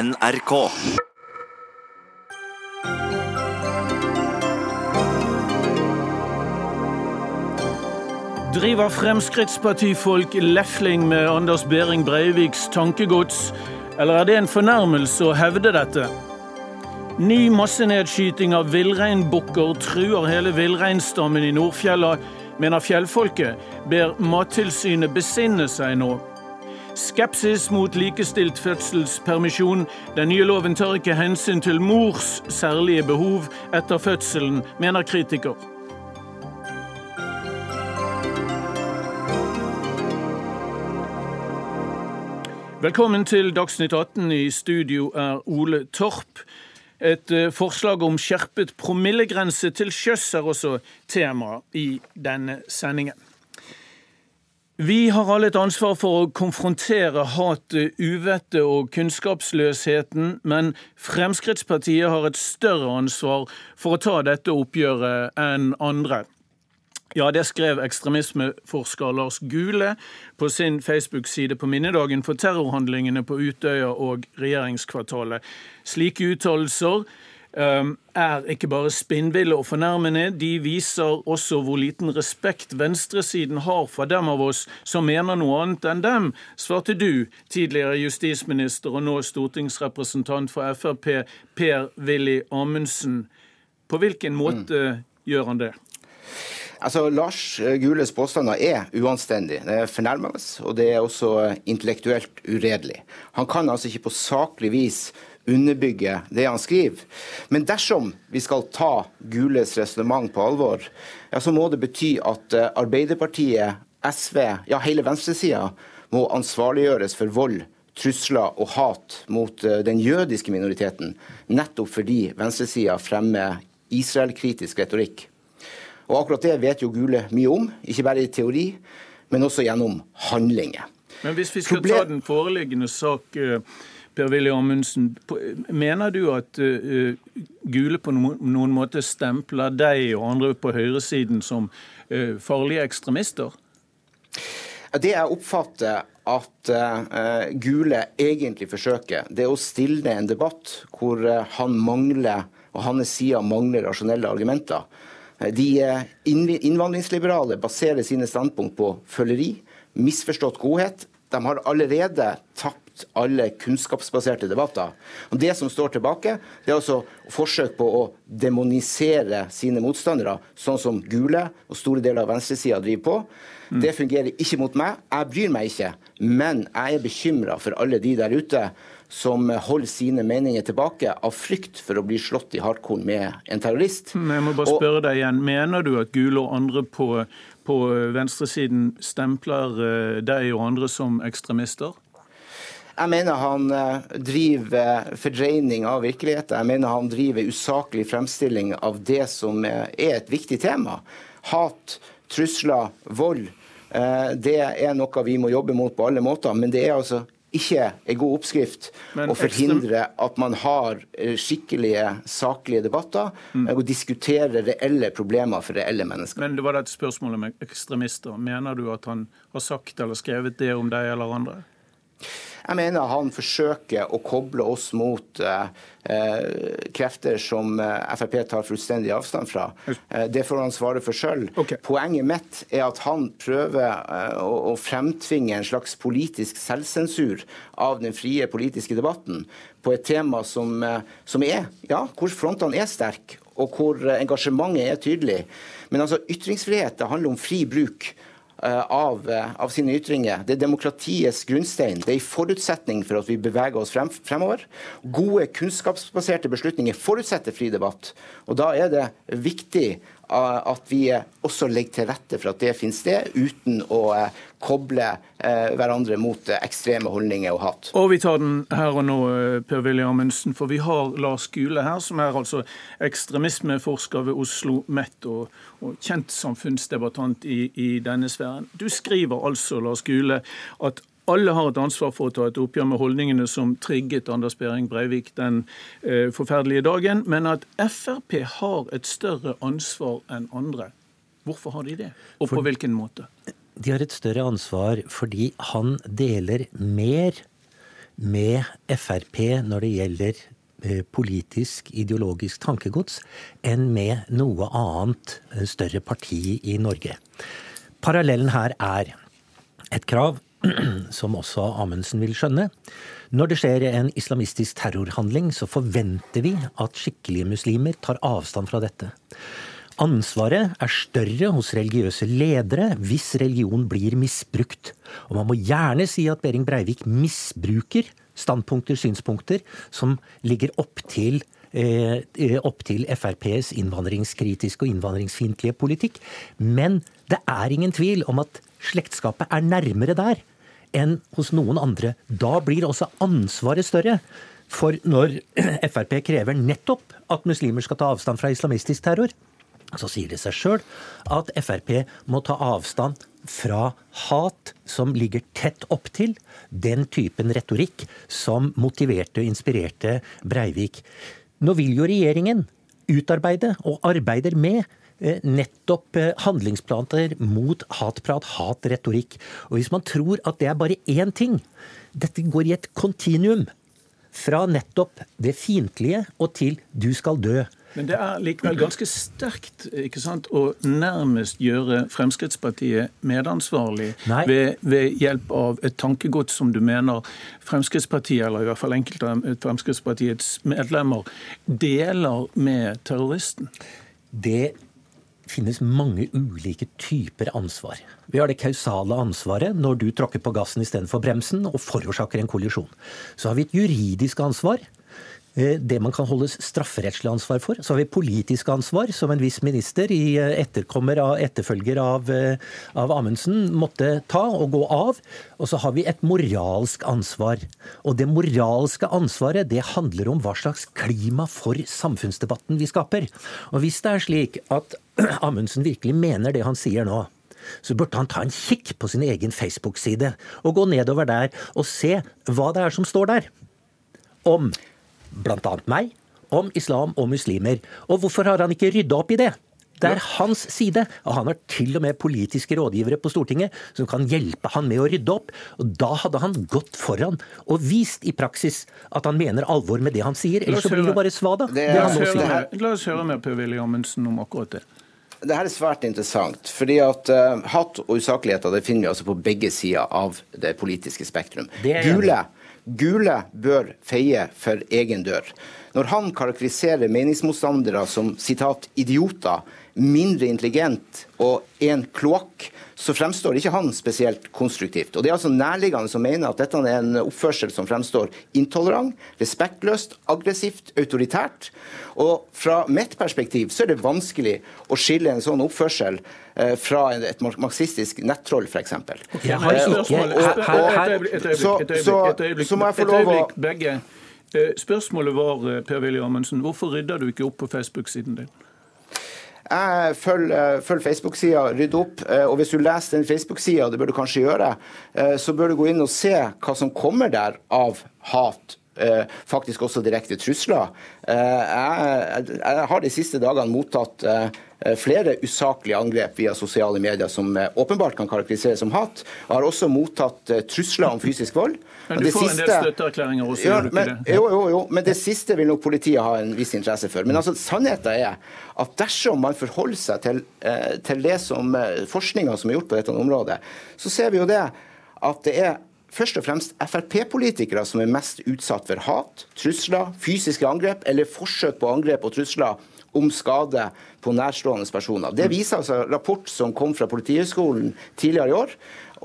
NRK. Driver Fremskrittspartifolk lefling med Anders Behring Breiviks tankegods, eller er det en fornærmelse å hevde dette? Ny massenedskyting av villreinbukker truer hele villreinstammen i Nordfjella, mener fjellfolket, ber Mattilsynet besinne seg nå. Skepsis mot likestilt fødselspermisjon. Den nye loven tar ikke hensyn til mors særlige behov etter fødselen, mener kritiker. Velkommen til Dagsnytt 18. I studio er Ole Torp. Et eh, forslag om skjerpet promillegrense til sjøs er også tema i denne sendingen. Vi har alle et ansvar for å konfrontere hatet, uvettet og kunnskapsløsheten, men Fremskrittspartiet har et større ansvar for å ta dette oppgjøret enn andre. Ja, det skrev ekstremismeforsker Lars Gule på sin Facebook-side på minnedagen for terrorhandlingene på Utøya og regjeringskvartalet. Slike uttalelser er ikke bare spinnville og fornærmende, de viser også hvor liten respekt venstresiden har for dem av oss som mener noe annet enn dem, svarte du, tidligere justisminister og nå stortingsrepresentant for Frp, Per-Willy Amundsen. På hvilken måte mm. gjør han det? Altså, Lars Gules påstander er uanstendig. Det er fornærmende, og det er også intellektuelt uredelig. Han kan altså ikke på saklig vis underbygge det han skriver. Men dersom vi skal ta Gules resonnement på alvor, ja, så må det bety at eh, Arbeiderpartiet, SV, ja hele venstresida må ansvarliggjøres for vold, trusler og hat mot eh, den jødiske minoriteten, nettopp fordi venstresida fremmer Israel-kritisk retorikk. Og akkurat det vet jo Gule mye om, ikke bare i teori, men også gjennom handlinger. Men hvis vi skal Problem... ta den foreliggende sak, eh, Per-Willy Amundsen, mener du at uh, Gule på noen måte stempler deg og andre på høyresiden som uh, farlige ekstremister? Det jeg oppfatter at Gule egentlig forsøker, det er å stille en debatt hvor han mangler, og hans side mangler rasjonelle argumenter. De eh, innvandringsliberale baserer sine standpunkt på føleri, misforstått godhet. De har allerede tapt alle kunnskapsbaserte debatter. Og Det som står tilbake, det er altså forsøk på å demonisere sine motstandere, sånn som Gule og store deler av venstresida driver på. Mm. Det fungerer ikke mot meg. Jeg bryr meg ikke. Men jeg er bekymra for alle de der ute som holder sine meninger tilbake av frykt for å bli slått i hardkorn med en terrorist. Men jeg må bare spørre deg igjen, Mener du at Gule og andre på, på venstresiden stempler eh, deg og andre som ekstremister? Jeg mener han eh, driver fordreining av virkeligheten. Jeg mener han driver usaklig fremstilling av det som er et viktig tema. Hat, trusler, vold. Eh, det er noe vi må jobbe mot på alle måter. Men det er altså ikke en god oppskrift å forhindre at man har eh, skikkelige, saklige debatter mm. og diskutere reelle problemer for reelle mennesker. Men det var dette spørsmålet om ekstremister. Mener du at han har sagt eller skrevet det om deg eller andre? Jeg mener han forsøker å koble oss mot eh, eh krefter som eh, Frp tar fullstendig avstand fra. Eh, det får han svare for sjøl. Okay. Poenget mitt er at han prøver å, å, fremtvinge en slags politisk selvsensur av den frie politiske debatten på et tema som, som er, ja, hvor frontene er sterke, og hvor engasjementet er tydelig. Men altså, ytringsfrihet handler om fri bruk av, eh, av, sine ytringer. Det er demokratiets grunnstein. Det er en forutsetning for at vi beveger oss frem, fremover. Gode, kunnskapsbaserte beslutninger forutsetter fri debatt. Og Da er det viktig at vi også legger til rette for at det finner sted, uten å eh, koble eh, hverandre mot eh, ekstreme holdninger og hat. Og Vi tar den her og nå, Per Willy Amundsen, for vi har Lars Gule her, som er altså ekstremismeforsker ved Oslo MET og, og kjent samfunnsdebattant i, i denne sfæren. Du skriver altså, Lars Gule, at alle har et ansvar for å ta et oppgjør med holdningene som trigget Anders Behring Breivik den eh, forferdelige dagen, men at Frp har et større ansvar enn andre. Hvorfor har de det, og på hvilken måte? De har et større ansvar fordi han deler mer med Frp når det gjelder eh, politisk, ideologisk tankegods, enn med noe annet eh, større parti i Norge. Parallellen her er et krav som også Amundsen vil skjønne. Når det skjer en islamistisk terrorhandling, så forventer vi at skikkelige muslimer tar avstand fra dette. Ansvaret er større hos religiøse ledere hvis religion blir misbrukt. Og man må gjerne si at Behring Breivik misbruker standpunkter, synspunkter, som ligger opp til eh, opp til FrPs innvandringskritiske og innvandringsfiendtlige politikk. Men det er ingen tvil om at slektskapet er nærmere der enn hos noen andre. Da blir også ansvaret større. For når Frp krever nettopp at muslimer skal ta avstand fra islamistisk terror, så sier det seg sjøl at Frp må ta avstand fra hat som ligger tett opptil den typen retorikk som motiverte og inspirerte Breivik. Nå vil jo regjeringen utarbeide og arbeider med nettopp eh, handlingsplaner mot hatprat, hatretorikk. Og hvis man tror at det er bare én ting Dette går i et kontinuum. Fra nettopp det fiendtlige og til du skal dø. Men det er likevel ganske sterkt ikke sant, å nærmest gjøre Fremskrittspartiet medansvarlig ved, ved, hjelp av et tankegods som du mener Fremskrittspartiet, eller i hvert fall enkelte av Fremskrittspartiets medlemmer, deler med terroristen? Det finnes mange ulike typer ansvar. Vi har det kausale ansvaret når du tråkker på gassen istedenfor bremsen og forårsaker en kollisjon. Så har vi et juridisk ansvar Eh, det man kan holdes strafferettslig ansvar for. Så har vi politisk ansvar, som en viss minister i eh, etterkommer av, etterfølger av, eh, av, Amundsen måtte ta og gå av. Og så har vi et moralsk ansvar. Og det moralske ansvaret det handler om hva slags klima for samfunnsdebatten vi skaper. Og hvis det er slik at Amundsen virkelig mener det han sier nå, så burde han ta en kikk på sin egen Facebook-side og gå nedover der og se hva det er som står der. Om bl.a. meg, om islam og muslimer. Og hvorfor har han ikke rydda opp i det? Det er hans side. Og han har til og med politiske rådgivere på Stortinget som kan hjelpe han med å rydde opp. Og da hadde han gått foran og vist i praksis at han mener alvor med det han sier. Ellers så blir det bare svada. La oss høre med Per-Willy Amundsen om akkurat det. Det her er svært interessant. fordi at uh, Hatt og usakligheter det finner vi altså på begge sider av det politiske spektrum. Gule Gule bør feie for egen dør. Når han karakteriserer meningsmotstandere som sitat, idioter, mindre intelligent og en kloakk, så fremstår ikke han spesielt konstruktivt. Og Det er altså nærliggende som mener at dette er en oppførsel som fremstår intolerant, respektløst, aggressivt, autoritært. Og Fra mitt perspektiv så er det vanskelig å skille en sånn oppførsel eh, fra et marxistisk nettroll, f.eks. Okay, så må jeg få lov å eh, Spørsmålet var, eh, Per Willy Amundsen, hvorfor rydder du ikke opp på Facebook-siden din? Jeg følger, følger Facebook-sida Rydd opp. Eh, og hvis du leser den Facebook-sida, det bør du kanskje gjøre, eh, så bør du gå inn og se hva som kommer der av hat. Eh, faktisk også direkte trusler. Jeg, jeg har de siste dagene mottatt flere usaklige angrep via sosiale medier som åpenbart kan karakteriseres som hat. Jeg har også mottatt trusler om fysisk vold. Men du får siste, en del støtteerklæringer også, ja, gjør du ikke det? Jo, jo, jo, men det siste vil nok politiet ha en viss interesse for. Men altså, sannheten er at dersom man forholder seg til, eh, til det som eh, forskninga som er gjort på dette området, så ser vi jo det at det er først og fremst Frp-politikere som er mest utsatt for hat, trusler, fysiske angrep eller forsøk på angrep og trusler om skade på nærstående personer. Det viser altså rapport som kom fra Politihøgskolen tidligere i år.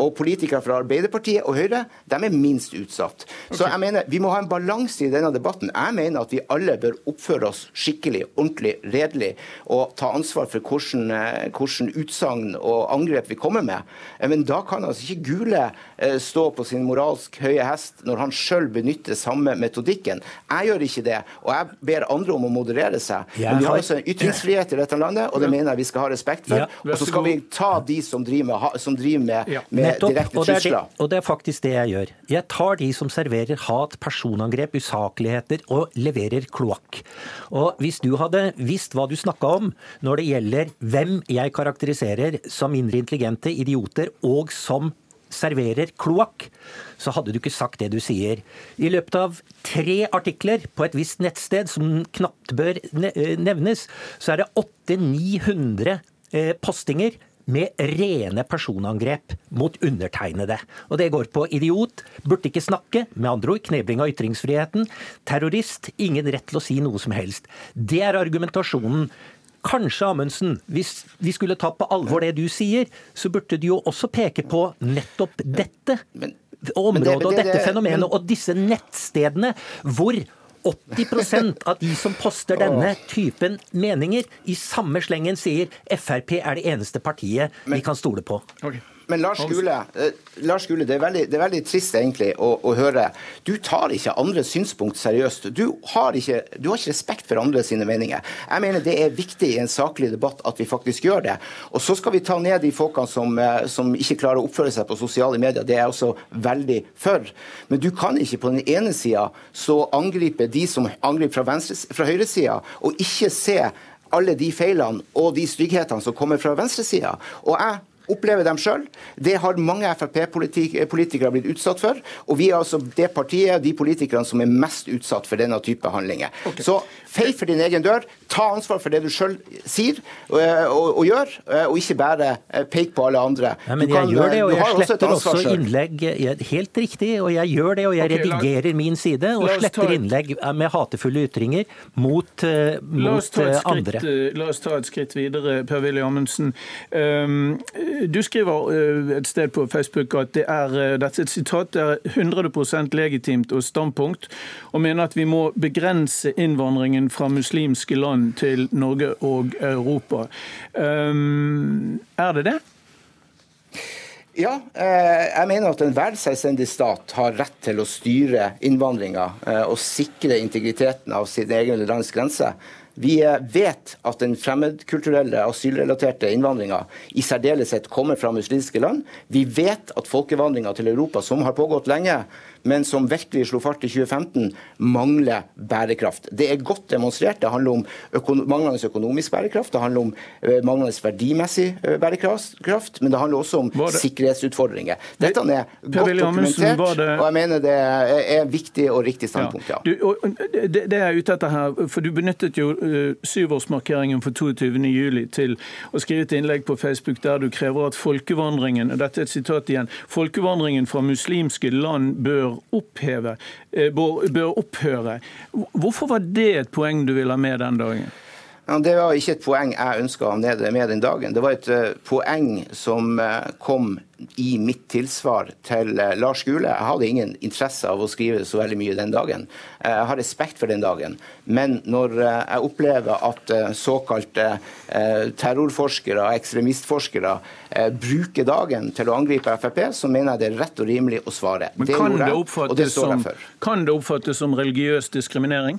Og politikere fra Arbeiderpartiet og Høyre de er minst utsatt. Okay. Så jeg mener Vi må ha en balanse i denne debatten. Jeg mener at vi alle bør oppføre oss skikkelig, ordentlig, redelig og ta ansvar for hvordan, eh, hvordan utsagn og angrep vi kommer med. Eh, men da kan altså ikke Gule eh, stå på sin moralsk høye hest når han sjøl benytter samme metodikken. Jeg gjør ikke det, og jeg ber andre om å moderere seg. Men vi har altså en ytringsfrihet i dette landet, og det mener jeg vi skal ha respekt for. Og så skal vi ta de som driver med, som driver med, med Nettopp, og det, det, og det er faktisk det jeg gjør. Jeg tar de som serverer hat, personangrep, usakligheter og leverer kloakk. Og hvis du hadde visst hva du snakka om når det gjelder hvem jeg karakteriserer som mindre intelligente idioter og som serverer kloakk, så hadde du ikke sagt det du sier. I løpet av tre artikler på et visst nettsted, som knapt bør eh, nevnes, så er det 800-900 eh, postinger med rene personangrep mot undertegnede. Og det går på idiot, burde ikke snakke, med andre ord knebling av ytringsfriheten, terrorist, ingen rett til å si noe som helst. Det er argumentasjonen Kanskje, Amundsen, hvis vi skulle ta på alvor det du sier, så burde du jo også peke på nettopp dette området og dette fenomenet og disse nettstedene hvor 80% av de som poster denne typen meninger, i samme slengen sier Frp er det eneste partiet vi kan stole på. Okay. Men Lars Gule, eh, Lars Gule det, er veldig, det, er veldig, trist egentlig å, å, høre. Du tar ikke andre synspunkt seriøst. Du har, ikke, du har ikke respekt for andre sine meninger. Jeg mener det er viktig i en saklig debatt at vi faktisk gjør det. Og så skal vi ta ned de folkene som, eh, som ikke klarer å oppføre seg på sosiale medier. Det er jeg også veldig for. Men du kan ikke på den ene sida så angripe de som angriper fra, venstre, fra høyresida, og ikke se alle de feilene og de stygghetene som kommer fra venstresida. Og jeg opplever dem sjøl. Det har mange Frp-politikere blitt utsatt for. Og vi er altså det partiet, de politikerne som er mest utsatt for denne type handlinger. Okay. Så fei for din egen dør. Ta ansvar for det du sjøl sier og, og, og, gjør, og ikke bare pek peke på alle andre. Ja, men kan, jeg gjør det, og jeg sletter også, også innlegg Helt riktig, og jeg gjør det, og jeg okay, redigerer la, min side og sletter innlegg med hatefulle ytringer mot, uh, mot skritt, andre. La oss ta et skritt videre, Per-Willy Amundsen. Um, du skriver uh, et sted på Facebook at det er, uh, dette er et sitat det er 100% legitimt og standpunkt, og mener at vi må begrense innvandringen fra muslimske land til Norge og Europa. Um, er det det? Ja, eh, jeg mener at enhver selvstendig stat har rett til å styre innvandringa eh, og sikre integriteten av sin egen lands grense. Vi eh, vet at den fremmedkulturelle asylrelaterte innvandringa i særdeleshet kommer fra muslimske land. Vi vet at folkevandringa til Europa, som har pågått lenge, men som virkelig slo fart i 2015, mangler bærekraft. Det er godt demonstrert. Det handler om økon manglende økonomisk bærekraft, det handler om uh, manglende verdimessig uh, bærekraft, men det handler også om sikkerhetsutfordringer. Dette er godt dokumentert, og jeg mener det er viktig og riktig standpunkt. Ja. Du, og, det, det, er ute etter her, for Du benyttet jo uh, syvårsmarkeringen for 22.07 til å skrive et innlegg på Facebook der du krever at folkevandringen og dette er et sitat igjen, folkevandringen fra muslimske land bør oppheve, eh, bør opphøre. Hvorfor var det et poeng du ville ha med den dagen? Ja, det var ikke et poeng jeg ønska med den dagen. Det var et uh, poeng som uh, kom i mitt tilsvar til uh, Lars Gule. Jeg hadde ingen interesse av å skrive så veldig mye den dagen. jeg har respekt for den dagen. Men når jeg opplever at såkalte terrorforskere og ekstremistforskere bruker dagen til å angripe Frp, så mener jeg det er rett og rimelig å svare. Men det kan, det står jeg for. Kan det oppfattes som religiøs diskriminering?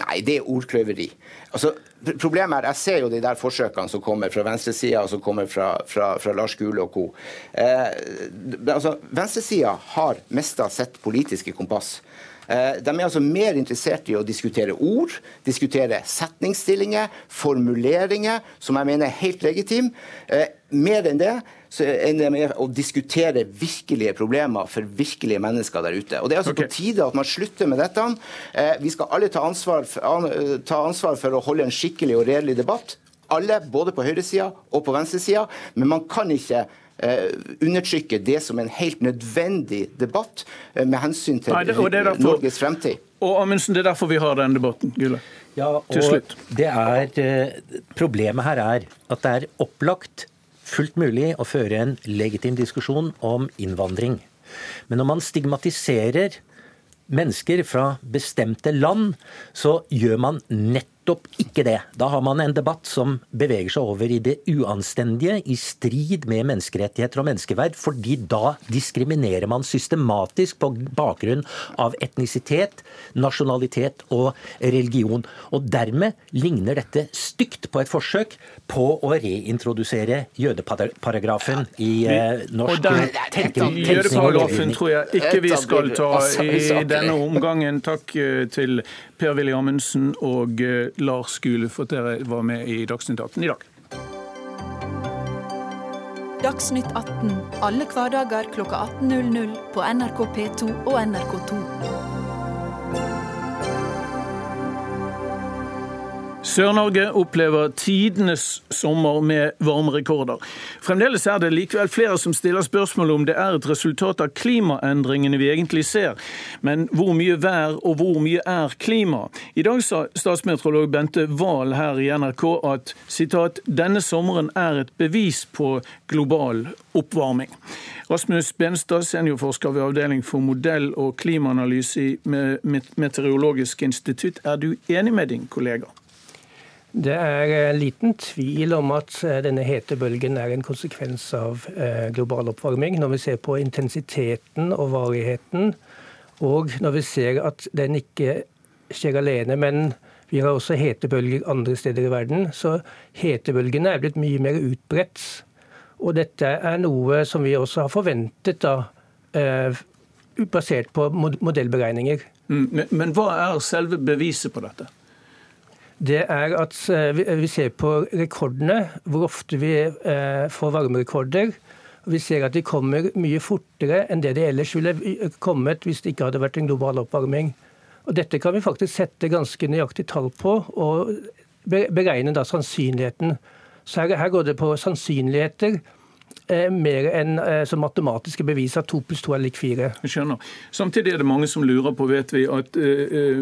Nei, det er ordkløveri. Altså, problemet er, Jeg ser jo de der forsøkene som kommer fra venstresida og som kommer fra, fra, fra Lars Gule og co. Eh, altså, Venstresida har mista sitt politiske kompass. Eh, de er altså mer interessert i å diskutere ord, diskutere setningsstillinger, formuleringer, som jeg mener er helt legitime. Eh, mer enn det så enn det med å diskutere virkelige problemer for virkelige mennesker der ute. Og Det er altså okay. på tide at man slutter med dette. Eh, vi skal alle ta ansvar, for, ta ansvar for å holde en skikkelig og redelig debatt. Alle, både på høyresida og på venstresida. Men man kan ikke Uh, undertrykke det som en helt nødvendig debatt med hensyn til Nei, det, derfor, Norges fremtid. Og Amundsen, Det er derfor vi har den debatten. Gule. Ja, og til slutt. Det er, problemet her er at det er opplagt fullt mulig å føre en legitim diskusjon om innvandring. Men når man stigmatiserer mennesker fra bestemte land, så gjør man nettopp nettopp ikke det. Da har man en debatt som beveger seg over i det uanstendige, i strid med menneskerettigheter og menneskeverd, fordi da diskriminerer man systematisk på bakgrunn av etnisitet, nasjonalitet og religion. Og dermed ligner dette stygt på et forsøk på å reintrodusere jødeparagrafen i eh, norsk tenkning. Jødeparagrafen tror jeg ikke vi skal ta i denne omgangen. Takk eh, til Per-Willy Amundsen og eh, Lars Skule for at dere var med i Dagsnytt 18 i dag. Dagsnytt 18 alle hverdager klokka 18.00 på NRK P2 og NRK2. Sør-Norge opplever tidenes sommer med varmerekorder. Fremdeles er det likevel flere som stiller spørsmål om det er et resultat av klimaendringene vi egentlig ser. Men hvor mye vær og hvor mye er klima? I dag sa statsmeteorolog Bente Wahl her i NRK at citat, denne sommeren er et bevis på global oppvarming. Rasmus Benstad, seniorforsker ved Avdeling for modell- og klimaanalyse i Meteorologisk institutt. Er du enig med din kollega? Det er eh, liten tvil om at eh, denne hetebølgen er en konsekvens av eh, global oppvarming. Når vi ser på intensiteten og varigheten, og når vi ser at den ikke skjer alene, men vi har også hetebølger andre steder i verden. Så hetebølgene er blitt mye mer utbredt. Og dette er noe som vi også har forventet, da, basert på modellberegninger. Mm, men, men hva er selve beviset på dette? Det er at eh, vi ser på rekordene, hvor ofte vi eh, får varmerekorder. Vi ser at de kommer mye fortere enn det de ellers ville kommet hvis det ikke hadde vært en global oppvarming. Og Dette kan vi faktisk sette ganske nøyaktig tall på, og beregne da sannsynligheten. Så her, her går det på sannsynligheter Eh, mer enn eh, som matematiske bevis at 2 pluss 2 er lik 4. Jeg skjønner. Samtidig er det mange som lurer på, vet vi, at eh,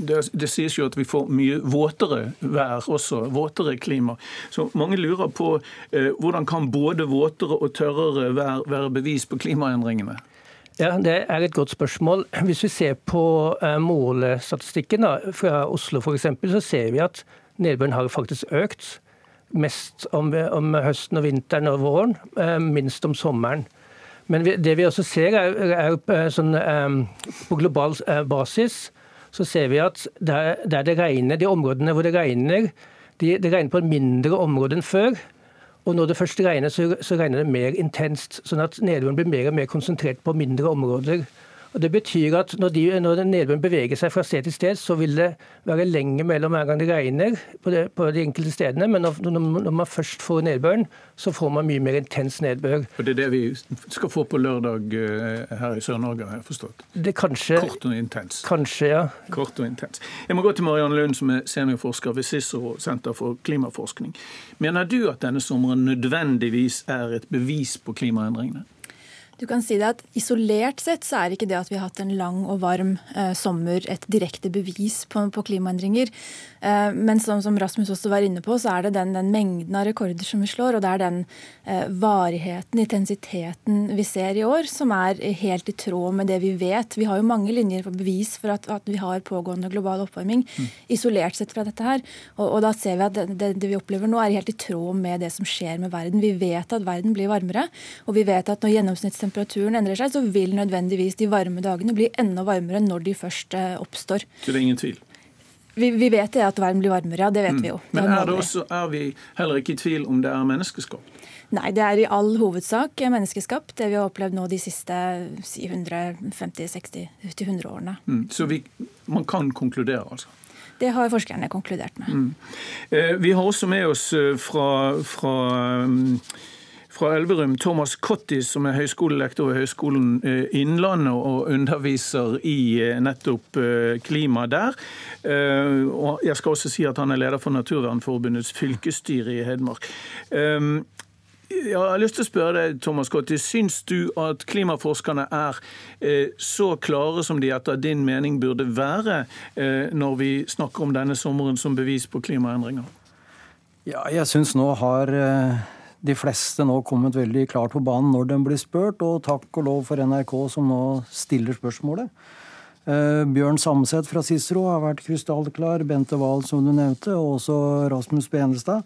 det, det, sies jo at vi får mye våtere vær også, våtere klima. Så mange lurer på uh, hvordan kan både våtere og tørrere vær være bevis på klimaendringene? Ja, Det er et godt spørsmål. Hvis vi ser på målestatistikken da, fra Oslo f.eks., så ser vi at nedbøren har faktisk økt mest om, om, høsten og vinteren og våren, eh, minst om sommeren. Men det vi også ser, er, er, er sånn, eh, på global eh, basis så ser vi at der, der, det regner, de områdene hvor det regner, de, det regner på et mindre område enn før. Og når det først regner, så, så regner det mer intenst. Sånn at nedbøren blir mer og mer konsentrert på mindre områder. Og Det betyr at når, de, når nedbøren beveger seg fra sted til sted, så vil det være lenge mellom hver gang det regner på, det, på de enkelte stedene. Men når, når, man først får nedbøren, så får man mye mer intens nedbør. Og Det er det vi skal få på lørdag eh, her i Sør-Norge, har jeg forstått? Det kanskje, Kort og intens. Kanskje, ja. Kort og intens. Jeg må gå til Marianne Lund, som er seniorforsker ved Cicero senter for klimaforskning. Mener du at denne sommeren nødvendigvis er et bevis på klimaendringene? Du kan si det at Isolert sett så er ikke det at vi har hatt en lang og varm eh, sommer et direkte bevis på, på klimaendringer. Eh, men som, som, Rasmus også var inne på, så er det den, den, mengden av rekorder som vi slår, og det er den eh, varigheten, intensiteten vi ser i år, som er helt i tråd med det vi vet. Vi har jo mange linjer for bevis for at, at vi har pågående global oppvarming, mm. isolert sett fra dette her. Og, og, da ser vi at det, det, det vi opplever nå, er helt i tråd med det som skjer med verden. Vi vet at verden blir varmere, og vi vet at når gjennomsnittstemperaturen endrer seg, så vil nødvendigvis de varme dagene bli enda varmere når de først eh, oppstår. Så det er ingen tvil? Vi, vi vet det at verden blir varmere, ja. Det vet mm. vi jo. Men er, også, er, vi heller ikke i tvil om det er menneskeskapt? Nei, det er i all hovedsak menneskeskapt, det vi har opplevd nå de siste 150-60-100 årene. Mm. Så vi, man kan konkludere, altså? Det har forskerne konkludert med. Mm. Eh, vi har også med oss eh, fra, fra um, fra Elverum, Thomas Cottis, som er høyskolelektor ved Høgskolen eh, Innlandet og underviser i eh, nettopp eh, klima der. Og jeg skal også si at han er leder for Naturvernforbundets fylkesstyre i Hedmark. Jeg har lyst til å spørre deg, Thomas Cottis, Syns du at klimaforskerne er så klare som de etter din mening burde være, når vi snakker om denne sommeren som bevis på klimaendringer? Ja, jeg syns nå har de fleste nå kommet veldig klart på banen når de blir spurt, og takk og lov for NRK som nå stiller spørsmålet. Uh, Bjørn Samset fra Cicero har vært krystallklar, Bente Wahl som du nevnte, og også Rasmus Benestad.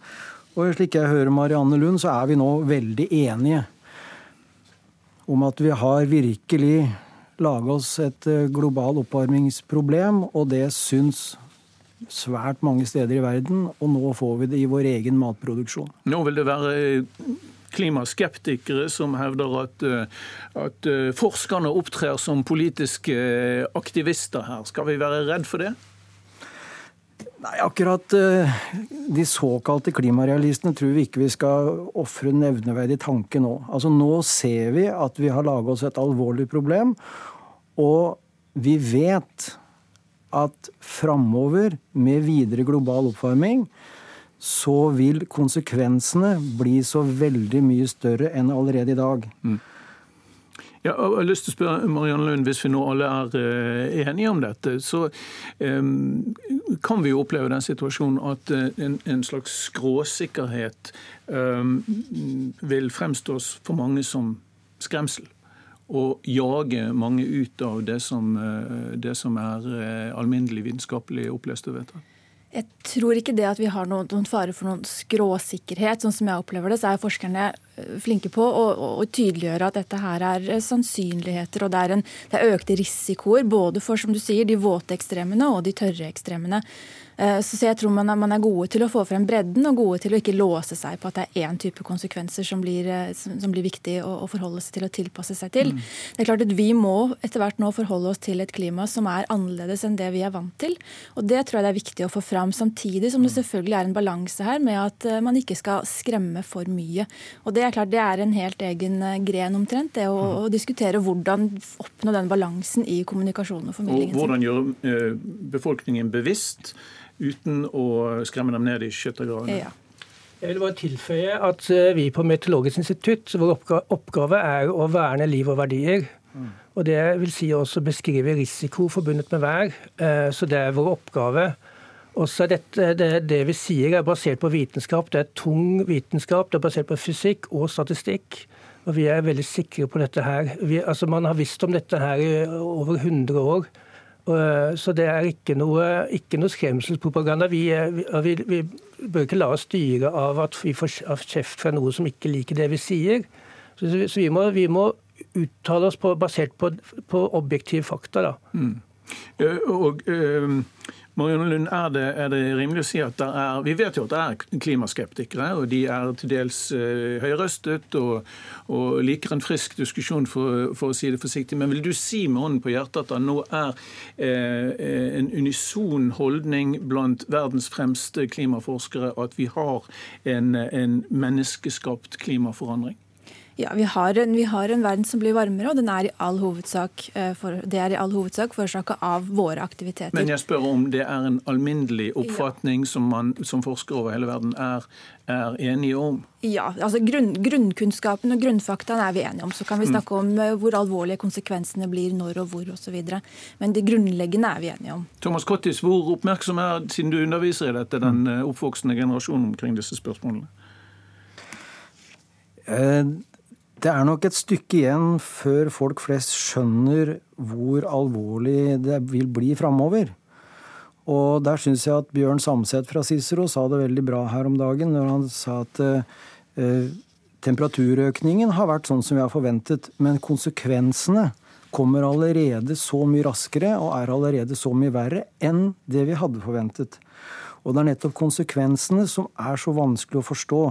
Og slik jeg hører Marianne Lund, så er vi nå veldig enige om at vi har virkelig laga oss et eh, global oppvarmingsproblem, og det syns svært mange steder i verden, og nå får vi det i vår egen matproduksjon. Nå vil det være eh, klimaskeptikere som hevder at, eh, at eh, forskerne opptrer som politiske aktivister her. Skal vi være redd for det? Nei, akkurat de såkalte klimarealistene tror vi ikke vi skal ofre nevneverdig tanke nå. Altså Nå ser vi at vi har laga oss et alvorlig problem. Og vi vet at framover, med videre global oppvarming, så vil konsekvensene bli så veldig mye større enn allerede i dag. Mm. Ja, jeg har lyst til å spørre Marianne Lund, Hvis vi nå alle er eh, enige om dette, så kan vi jo oppleve den situasjonen at eh, en, slags skråsikkerhet vil fremstås for mange som skremsel. Og jage mange ut av det som, det som er alminnelig vitenskapelig opplest og vedtatt. Jeg tror ikke det at vi har noen, noen fare for noen skråsikkerhet. Sånn som jeg opplever det, så er forskerne eh, flinke på å, å, å tydeliggjøre at dette her er eh, sannsynligheter og det er, en, det er økte risikoer. Både for som du sier, de våte ekstremene og de tørre ekstremene. Eh, så jeg tror man er, gode til å få frem bredden og gode til å ikke låse seg på at det er én type konsekvenser som blir, eh, som blir viktig å, å, forholde seg til og tilpasse seg til. Mm. Det er klart at Vi må etter hvert nå forholde oss til et klima som er annerledes enn det vi er vant til. Og Det tror jeg det er viktig å få fram, samtidig som det selvfølgelig er en balanse her med at eh, man ikke skal skremme for mye. Og Det er klart det er en helt egen gren omtrent, det å, mm. å diskutere hvordan oppnå den balansen i kommunikasjonen og formidlingen. Og hvordan gjøre befolkningen bevisst uten å skremme dem ned i skyttergravene. Ja. Jeg vil bare tilføye at eh, vi på Meteorologisk institutt, vår oppgave er å verne liv og verdier. Mm. Og Det vil si også beskrive risiko forbundet med vær. Eh, så det er vår oppgave. Også dette, det, det vi sier er basert på vitenskap. Det er tung vitenskap. Det er basert på fysikk og statistikk. Og vi er veldig sikre på dette her. Vi, altså man har visst om dette her i over 100 år. Eh, så det er ikke noe, ikke noe skremselspropaganda. Vi, vi, vi, bør ikke la oss styre av at vi får kjeft fra noe som ikke liker det vi sier. Så, så vi, må, vi, må, uttale oss på, basert på, på objektive fakta. Da. Mm. Og, og, uh, Marianne Lund, er det, er det, rimelig å si at det er Vi vet jo at det er klimaskeptikere, og de er til dels uh, høyrøstet og, og, liker en frisk diskusjon, for, for, å si det forsiktig. Men vil du si med hånden på hjertet at det nå er uh, en unison holdning blant verdens fremste klimaforskere at vi har en, en menneskeskapt klimaforandring? Ja, vi har, en, vi har, en, verden som blir varmere, og den er i all hovedsak, eh, for, det er i all hovedsak forårsaka av våre aktiviteter. Men jeg spør om det er en alminnelig oppfatning ja. som man som forskere over hele verden er, er enige om? Ja, altså grunn, Grunnkunnskapen og grunnfaktaen er vi enige om. Så kan vi mm. snakke om uh, hvor alvorlige konsekvensene blir, når og hvor osv. Men det grunnleggende er vi enige om. Thomas Kottis, hvor oppmerksom er, siden du underviser i dette, den uh, oppvoksende generasjonen omkring disse spørsmålene? Uh, det er nok et stykke igjen før folk flest skjønner hvor alvorlig det vil bli framover. Og der syns jeg at Bjørn Samset fra Cicero sa det veldig bra her om dagen, når han sa at eh, temperaturøkningen har vært sånn som vi har forventet, men konsekvensene kommer allerede så mye raskere og er allerede så mye verre enn det vi hadde forventet. Og det er nettopp konsekvensene som er så vanskelig å forstå.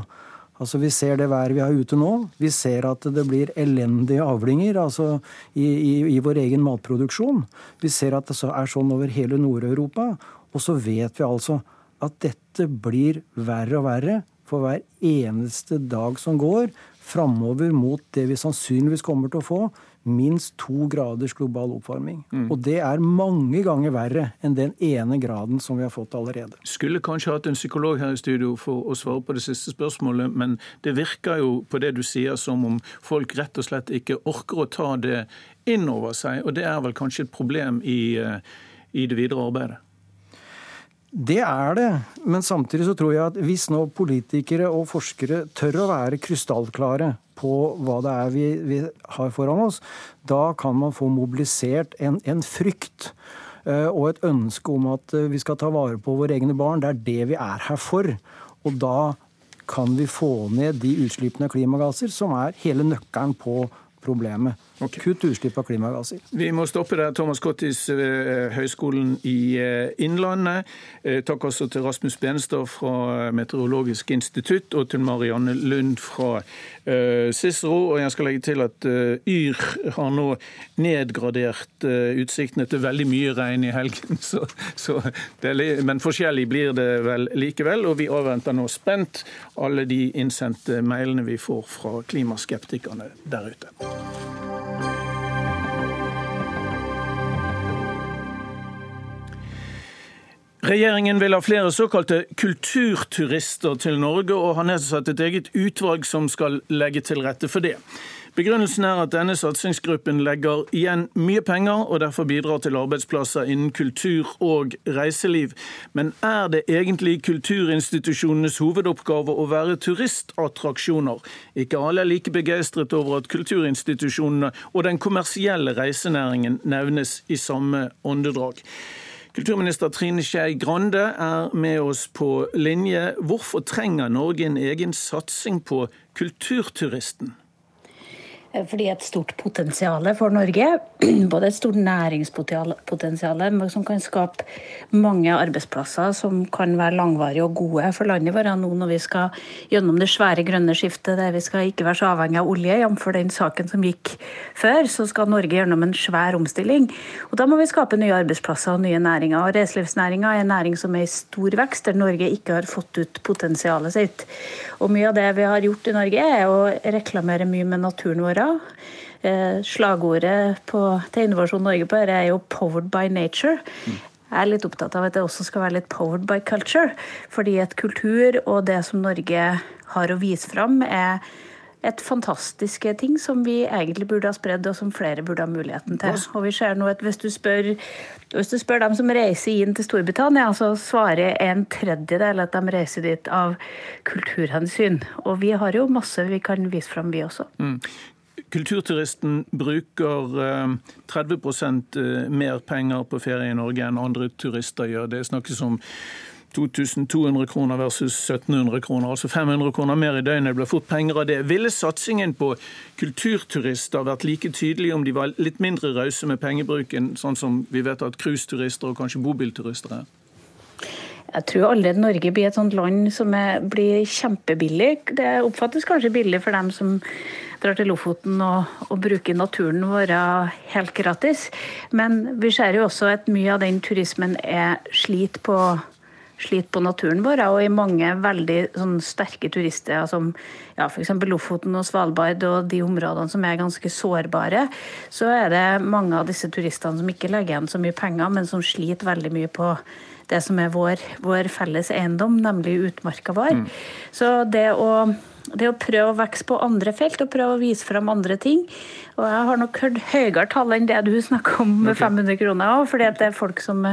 Altså Vi ser det været vi har ute nå. Vi ser at det blir elendige avlinger altså i, i, i vår egen matproduksjon. Vi ser at det er sånn over hele Nord-Europa. Og så vet vi altså at dette blir verre og verre for hver eneste dag som går framover mot det vi sannsynligvis kommer til å få, minst to graders global oppvarming. Mm. Og det er mange ganger verre enn den ene graden som vi har fått allerede. Skulle kanskje hatt en psykolog her i studio for å svare på det siste spørsmålet, men det virker jo på det du sier som om folk rett og slett ikke orker å ta det inn over seg, og det er vel kanskje et problem i, eh, i det videre arbeidet? Det er det, men samtidig så tror jeg at hvis nå politikere og forskere tør å være krystallklare på hva det er vi, vi har foran oss, da kan man få mobilisert en, en frykt uh, og et ønske om at uh, vi skal ta vare på våre egne barn. Det er det vi er her for. Og da kan vi få ned de utslippene av klimagasser som er hele nøkkelen på problemet. Okay. Kutt utslipp av klimagasser. Vi må stoppe der. Thomas Cottis ved eh, Høgskolen i eh, Innlandet. Eh, takk også til Rasmus Benstad fra Meteorologisk institutt, og til Marianne Lund fra Cicero. Og jeg skal legge til at Yr har nå nedgradert utsiktene til veldig mye regn i helgen. Så, så er, men forskjellig blir det vel likevel. Og vi avventer nå spent alle de innsendte mailene vi får fra klimaskeptikerne der ute. Regjeringen vil ha flere såkalte kulturturister til Norge, og har nedsatt et eget utvalg som skal legge til rette for det. Begrunnelsen er at denne satsingsgruppen legger igjen mye penger, og derfor bidrar til arbeidsplasser innen kultur og reiseliv. Men er det egentlig kulturinstitusjonenes hovedoppgave å være turistattraksjoner? Ikke alle er like begeistret over at kulturinstitusjonene og den kommersielle reisenæringen nevnes i samme åndedrag. Kulturminister Trine Skei Grande er med oss på linje. Hvorfor trenger Norge en egen satsing på kulturturisten? Eh, fordi et stort potensial for Norge. Både et stort næringspotensial som kan skape mange arbeidsplasser som kan være langvarige og gode for landet vårt nå når vi skal gjennom det svære grønne skiftet der vi skal ikke være så avhengig av olje, jf. den saken som gikk før, så skal Norge gjennom en svær omstilling. Og Da må vi skape nye arbeidsplasser og nye næringer. Og Reiselivsnæringa er en næring som er i stor vekst, der Norge ikke har fått ut potensialet sitt. Og Mye av det vi har gjort i Norge, er å reklamere mye med naturen vår Eh, slagordet på, til Innovasjon Norge på dette er jo 'powered by nature'. Jeg er litt opptatt av at det også skal være litt 'powered by culture'. Fordi et kultur og det som Norge har å vise fram, er et fantastiske ting som vi egentlig burde ha spredd, og som flere burde ha muligheten til. Og vi ser nå at hvis du spør, hvis du spør dem som reiser inn til Storbritannia, så svarer en tredjedel at de reiser dit av kulturhensyn. Og vi har jo masse vi kan vise fram, vi også. Mm. Kulturturisten bruker 30 eh, eh, mer penger på ferie i Norge enn andre turister gjør. Det snakkes om 2200 kroner versus 1700 kroner, altså 500 kroner mer i døgnet. Det blir fort penger av det. Ville satsingen på kulturturister vært like tydelig om de var litt mindre rause med pengebruken, sånn som vi vet at cruiseturister og kanskje bobilturister er? Jeg tror allerede Norge blir et sånt land som er, blir kjempebillig. Det oppfattes kanskje billig for dem som drar til Lofoten og, og bruker naturen vår helt gratis. Men vi ser jo også at mye av den turismen er slit på sliter på naturen vår, og i mange veldig sånn, sterke turister som ja, f.eks. Lofoten og Svalbard og de områdene som er ganske sårbare, så er det mange av disse turistene som ikke legger igjen så mye penger, men som sliter veldig mye på det som er vår, vår felles eiendom, nemlig utmarka vår. Mm. Så det å det å prøve å vokse på andre felt og prøve å vise fram andre ting. Og jeg har nok hørt høyere tall enn det du snakker om med okay. 500 kroner òg, fordi det er folk som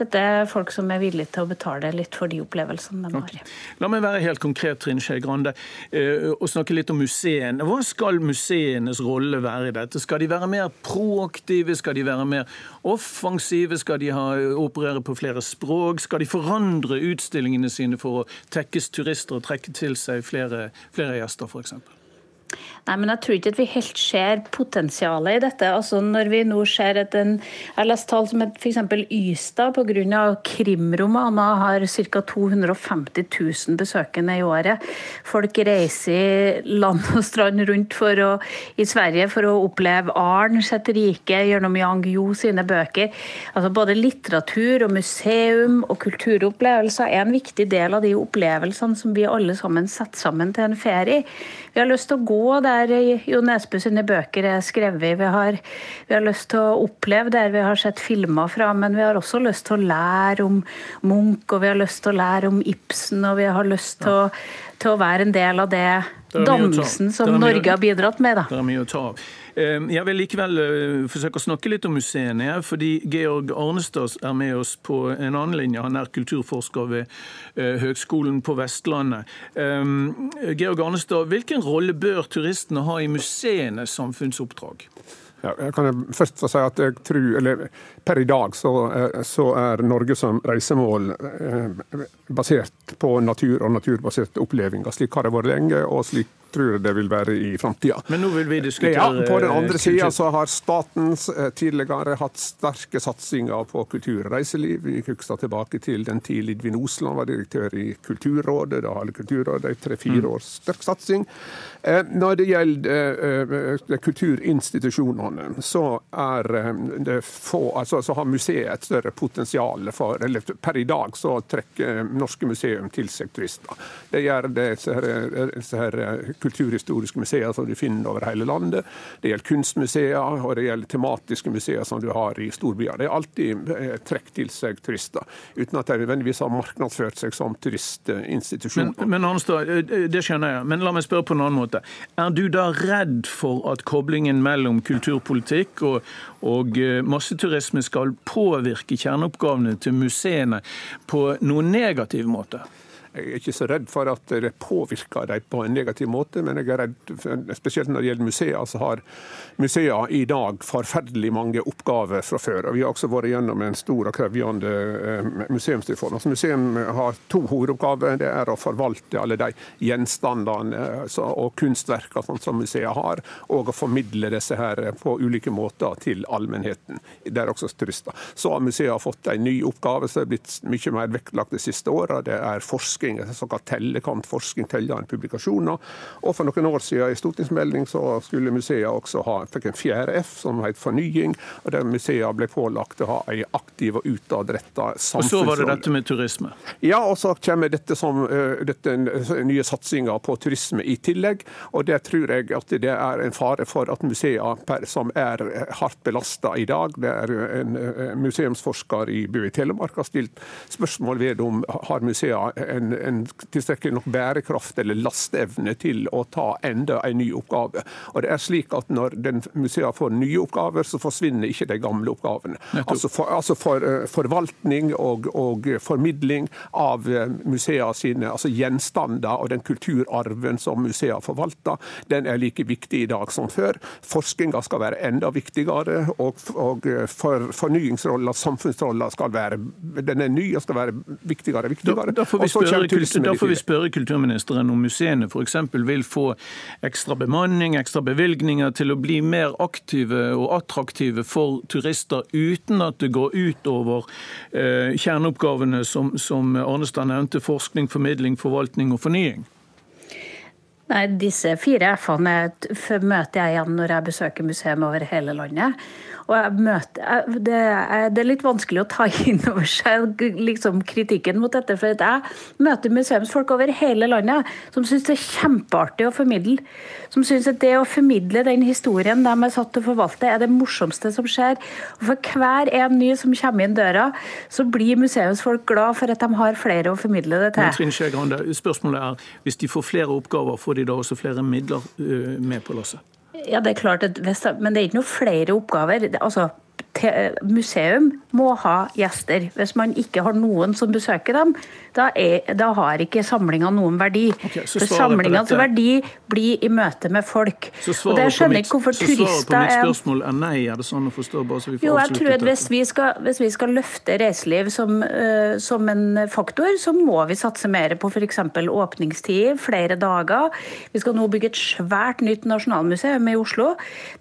dette er folk som er villige til å betale litt for de opplevelsene de okay. har. La meg være helt konkret, Trine Skei Grande, eh, og snakke litt om museene. Hva skal museenes rolle være i dette? Skal de være mer proaktive? Skal de være mer offensive? Skal de ha, operere på flere språk? Skal de forandre utstillingene sine for å tekkes turister og trekke til seg flere, flere gjester, f.eks.? Nei, men Jeg tror ikke at vi helt ser potensialet i dette. Altså Når vi nå ser at en Jeg har lest tall som at f.eks. Ystad pga. krimromaner har ca. 250 000 besøkende i året. Folk reiser land og strand rundt for å, i Sverige for å oppleve Arn sitt rike gjennom Yang Yo sine bøker. Altså Både litteratur og museum og kulturopplevelser er en viktig del av de opplevelsene som vi alle sammen setter sammen til en ferie. Vi har lyst til å gå der Jo Nesbø sine bøker er skrevet. Vi har, vi har lyst til å oppleve der vi har sett filmer fra, men vi har også lyst til å lære om Munch, og vi har lyst til å lære om Ibsen, og vi har lyst til, å, til å være en del av det, det dannelsen som Norge har bidratt med. Da. Det er mye å ta av. Ehm, jeg vil likevel eh, forsøke å snakke litt om museene, fordi Georg Arnestad er med oss på en annen linje. Han er kulturforsker ved eh, Høgskolen på Vestlandet. Ehm, Georg Arnestad, hvilken rolle bør turistene ha i museenes samfunnsoppdrag? Ja, jeg kan først si at jeg tror, eller Per i dag så, eh, så er Norge som reisemål basert på natur og naturbaserte opplevelser. Slik har det vært lenge, og slik tror jeg det vil være i framtida. Men nå vil vi diskutere ja, På den andre sida så har staten tidligere hatt sterke satsinger på kultur og reiseliv. Vi husker tilbake til den tid Lidvin Osland var direktør i Kulturrådet. Da hadde Kulturrådet tre-fire mm. års sterk satsing. Når det gjelder kulturinstitusjonene, så, er det få, altså, så har museet et større potensial for eller Per i dag så trekker norske museum til seg turister. Det gjør det disse her, kulturhistoriske museer som du finner over hele landet. Det gjelder kunstmuseer og det gjelder tematiske museer som du har i storbyer. Det er alltid eh, trekk til seg turister, uten at de nødvendigvis har markedsført seg som turistinstitusjoner. Men, men Arnstad, eh, det skjønner jeg, men la meg spørre på en annen måte. Er du da redd for at koblingen mellom kulturpolitikk og, og eh, masseturisme skal påvirke kjerneoppgavene til museene på noen negativ måte? Jeg er ikke så redd for at det påvirker dem på en negativ måte, men jeg er redd, spesielt når det gjelder museer, så har museer i dag forferdelig mange oppgaver fra før. og Vi har også vært gjennom en stor og krevende eh, museumsreform. Altså, museum har to hovedoppgaver. Det er å forvalte alle de gjenstandene altså, og kunstverkene sånn som museet har, og å formidle disse her på ulike måter til allmennheten. Det er også turister. Så har museet fått en ny oppgave som er blitt mye mer vektlagt de siste åra. Det er forskning forskning, såkalt tellekantforskning, tellende publikasjoner. Og for noen år siden i stortingsmelding så skulle museet også ha fikk en fjerde F, som het fornying. og der Museet ble pålagt å ha en aktiv og utadretta samfunnsrolle. Og så var det dette med turisme? Ja, og så kommer dette, som, dette nye satsinga på turisme i tillegg. Og det tror jeg at det er en fare for at museer som er hardt belasta i dag, det er en museumsforsker i BUI Telemark har stilt spørsmål ved om har museer en en, tilstrekkelig nok bærekraft eller lasteevne til å ta enda en ny oppgave. Og det er slik at Når den museet får nye oppgaver, så forsvinner ikke de gamle oppgavene. Altså, for, altså for, uh, Forvaltning og, og, formidling av uh, museene sine altså gjenstander og den kulturarven som museene forvalter, den er like viktig i dag som før. Forskninga skal være enda viktigere, og, og eh, for, fornyingsrolla, samfunnsrolla, skal være den er ny og skal være viktigere og viktigere. Da, da får vi spørre da får vi spørre kulturministeren om museene f.eks. vil få ekstra bemanning, ekstra bevilgninger til å bli mer aktive og attraktive for turister, uten at det går utover eh, kjerneoppgavene som, som Arnestad nevnte, forskning, formidling, forvaltning og fornying? Nei, Disse fire F-ene møter jeg igjen når jeg besøker museum over hele landet. Og jeg møter, det, er, litt vanskelig å ta inn over seg liksom, kritikken mot dette. For jeg møter museumsfolk over hele landet som syns det er kjempeartig å formidle. Som syns at det å formidle den historien de er satt til å forvalte, er det morsomste som skjer. Og for hver en ny som kommer inn døra, så blir museumsfolk glad for at de har flere å formidle det til. Men Trine Skjegrande, spørsmålet er, hvis de får flere oppgaver, får de da også flere midler øh, med på lasset? Ja, det er klart at hvis, Men det er ikke noe flere oppgaver. Altså, museum må ha gjester. Hvis man ikke har noen som besøker dem, da, er, da har ikke samlinga noen verdi. Okay, For samlingas verdi blir i møte med folk. Så svaret skjønner mitt, så svaret på mitt spørsmål er nei, er det sånn å forstå? bare så vi får Jo, jeg tror at hvis vi, skal, hvis vi skal løfte reiseliv som, uh, som, en faktor, så må vi satse mer på f.eks. åpningstider, flere dager. Vi skal nå bygge et svært nytt nasjonalmuseum i Oslo.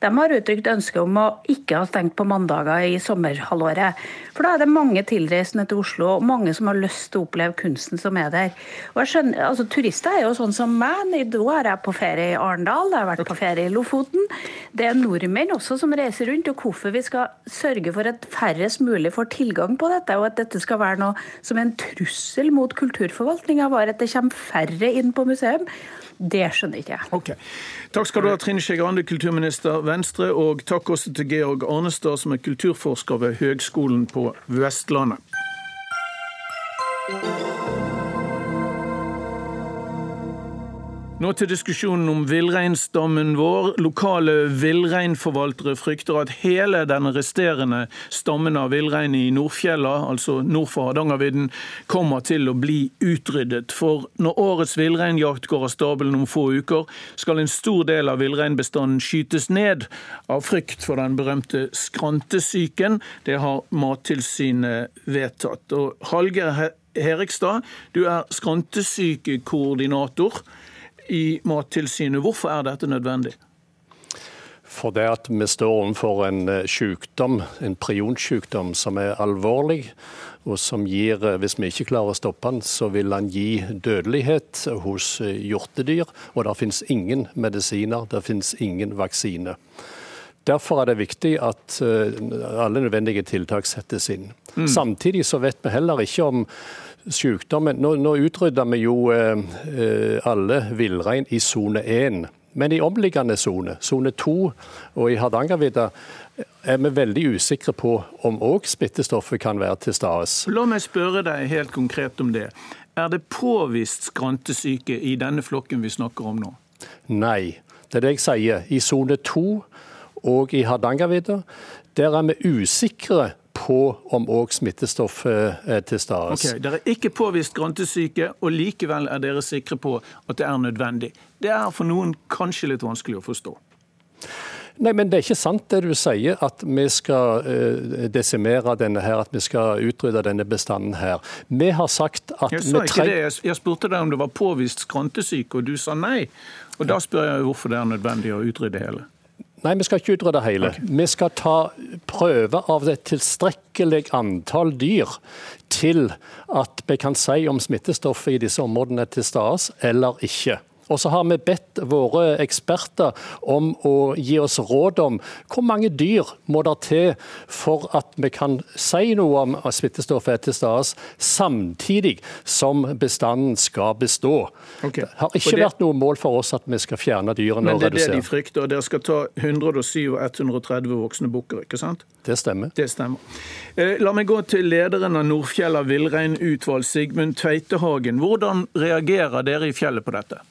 De har uttrykt ønske om å ikke ha stengt på mandager i sommerhalvåret. For da er det mange tilreisende til Oslo, og mange som har lyst til å oppleve kunsten som er der. Og jeg skjønner, altså Turister er jo sånn som meg. Nå er jeg på ferie i Arendal, jeg har vært på ferie i Lofoten. Det er nordmenn også som reiser rundt. og Hvorfor vi skal sørge for at færrest mulig får tilgang på dette, og at dette skal være noe som en trussel mot kulturforvaltninga, var at det kommer færre inn på museum. Det skjønner ikke jeg. Okay. Takk skal du ha, Trine Skei Grande, kulturminister Venstre, og takk også til Georg Arnestad, som er kulturforsker ved Høgskolen på Vestlandet. Nå til diskusjonen om villreinstammen vår. Lokale villreinforvaltere frykter at hele den resterende stammen av villrein i Nordfjella, altså nord for Hardangervidda, kommer til å bli utryddet. For når årets villreinjakt går av stabelen om få uker, skal en stor del av villreinbestanden skytes ned av frykt for den berømte skrantesyken. Det har Mattilsynet vedtatt. Og Hallgeir Herikstad, du er skrantesykekoordinator. i Mattilsynet. Hvorfor er dette nødvendig? For det at vi står overfor en eh, sykdom, en prionsykdom som er alvorlig, og som gir, eh, hvis vi ikke klarer å stoppe den, så vil den gi dødelighet hos eh, hjortedyr. Og det finnes ingen medisiner, det finnes ingen vaksine. Derfor er det viktig at alle nødvendige tiltak settes inn. Mm. Samtidig så vet vi heller ikke om sykdommen Nå, nå utrydda vi jo alle villrein i sone 1. Men i omliggende sone, sone 2 og i Hardangervidda, er vi veldig usikre på om òg smittestoffet kan være til stede. La meg spørre deg helt konkret om det. Er det påvist skrantesyke i denne flokken vi snakker om nå? Nei, det er det jeg sier. I sone 2 og i Hardangervidda, der er vi usikre på om òg smittestoffet er til stede. Okay, dere er ikke påvist grantesyke, og likevel er dere sikre på at det er nødvendig. Det er for noen kanskje litt vanskelig å forstå. Nei, men Det er ikke sant det du sier, at vi skal uh, desimere denne her, at vi skal utrydde denne bestanden her. Vi har sagt at Jeg sa ikke det. Jeg spurte deg om det var påvist skrantesyke, og du sa nei. Og Da spør jeg hvorfor det er nødvendig å utrydde hele. Nei, vi skal ikke utrydde hele. Okay. Vi skal ta prøver av et tilstrekkelig antall dyr til at vi kan si om smittestoffet i disse områdene er til stede eller ikke. Og så har vi bedt våre eksperter om å gi oss råd om hvor mange dyr må det til for at vi kan si noe om at smittestoffet er til stede, samtidig som bestanden skal bestå. Okay. Det har ikke det... vært noe mål for oss at vi skal fjerne dyrene og redusere. Men det er det de frykter. Dere skal ta 107 og 130 voksne bukker, ikke sant? Det stemmer. Det stemmer. Eh, la meg gå til lederen av Nordfjella villreinutvalg, Sigmund Tveitehagen. Hvordan reagerer dere i fjellet på dette?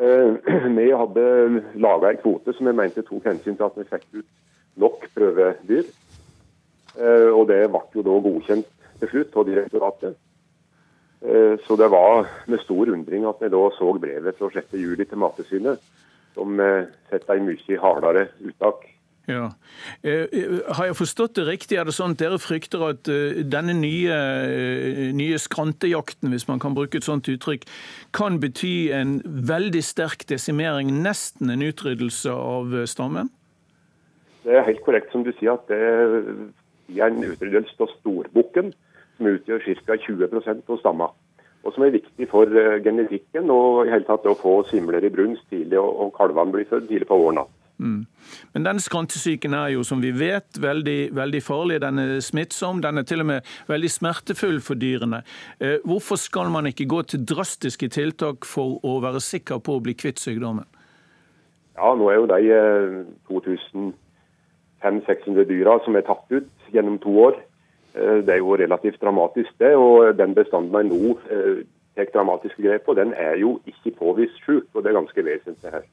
Eh, vi hadde laga en kvote som vi mente tok hensyn til at vi fikk ut nok prøvedyr. Eh, og det ble jo da godkjent til slutt av direktoratet. Eh, så det var med stor undring at vi da så brevet fra 6. juli til Mattilsynet, som setter en mye hardere uttak ja. Eh, eh, har jeg forstått det riktig? Er det sånn at dere frykter at eh, denne nye, nye skrantejakten, hvis man kan bruke et sånt uttrykk, kan bety en veldig sterk desimering, nesten en utryddelse av stammen? Det er helt korrekt som du sier, at det er en utryddelse av storbukken, som utgjør ca. 20% av stamma. Og som er viktig for genetikken og i hele tatt å få simler i brunst tidlig, og kalvene blir født tidlig på våren. Mm. Men denne skrantesyken er jo, som vi vet, veldig, veldig, farlig. Den er smittsom. Den er til og med veldig smertefull for dyrene. Eh, hvorfor skal man ikke gå til drastiske tiltak for å være sikker på å bli kvitt sykdommen? Ja, nå er jo de 2500-600 eh, dyra som er tatt ut gjennom to år. Eh, det er jo relativt dramatisk, det. Og den bestanden man nå tar dramatiske grep på, den er jo ikke påvist sjuk, og det er ganske vesentlig her.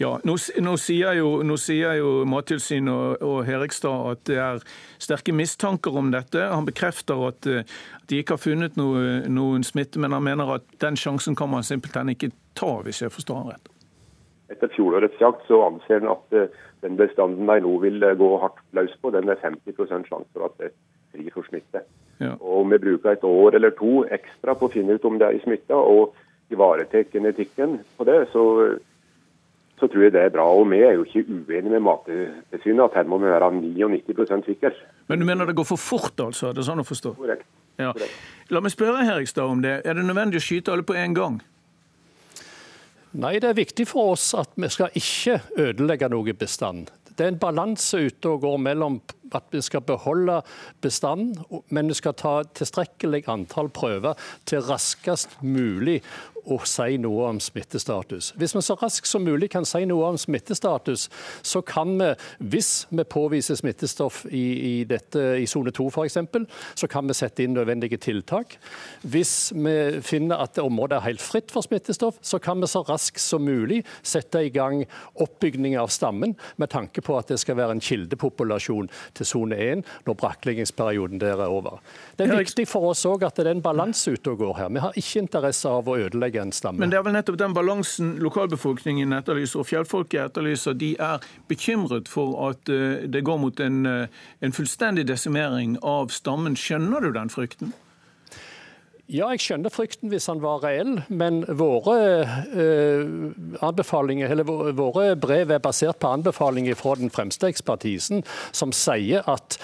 Ja, nå, nå, sier jo, nå sier jo Mattilsynet og, og Herikstad at det er sterke mistanker om dette. Han bekrefter at, at eh, de ikke har funnet noe, noen smitte, men han mener at den sjansen kan man simpelthen ikke ta, hvis jeg forstår han rett. Etter fjorårets jakt så anser han at uh, den bestanden de nå vil uh, gå hardt løs på, den er 50% sjanse for at det er fri for smitte. Ja. Og Om vi bruker et år eller to ekstra på å finne ut om det er smitta, og ivaretar genetikken på det, så så tror jeg det er bra. Og vi er jo ikke uenige med Mattilsynet at her må vi være 99% sikre. Men du mener det går for fort, altså? Er det sånn å forstå? Korrekt. Ja. La meg spørre Herigstad om det. Er det nødvendig å skyte alle på en gang? Nei, det er viktig for oss at vi skal ikke ødelegge noe bestand. Det er en balanse ute og går mellom at vi skal beholde bestanden, men vi skal ta tilstrekkelig antall prøver til raskest mulig å si noe om smittestatus. Hvis vi så raskt som mulig kan si noe om smittestatus, så kan vi, hvis vi påviser smittestoff i, i, dette, i sone 2 f.eks., så kan vi sette inn nødvendige tiltak. Hvis vi finner at området er helt fritt for smittestoff, så kan vi så raskt som mulig sette i gang oppbygging av stammen, med tanke på at det skal være en kildepopulasjon til sone 1 når brakkleggingsperioden der er over. Det er viktig for oss òg at det er en balanse ute og går her. Vi har ikke interesse av å ødelegge egen stemme. Men det er vel nettopp den balansen lokalbefolkningen etterlyser, og fjellfolket etterlyser. De er bekymret for at eh, det går mot en, eh, en fullstendig desimering av stammen. Skjønner du den frykten? Ja, jeg skjønner frykten hvis han var reell, men våre, eh, våre brev er basert på anbefalinger fra den fremste ekspertisen, som sier at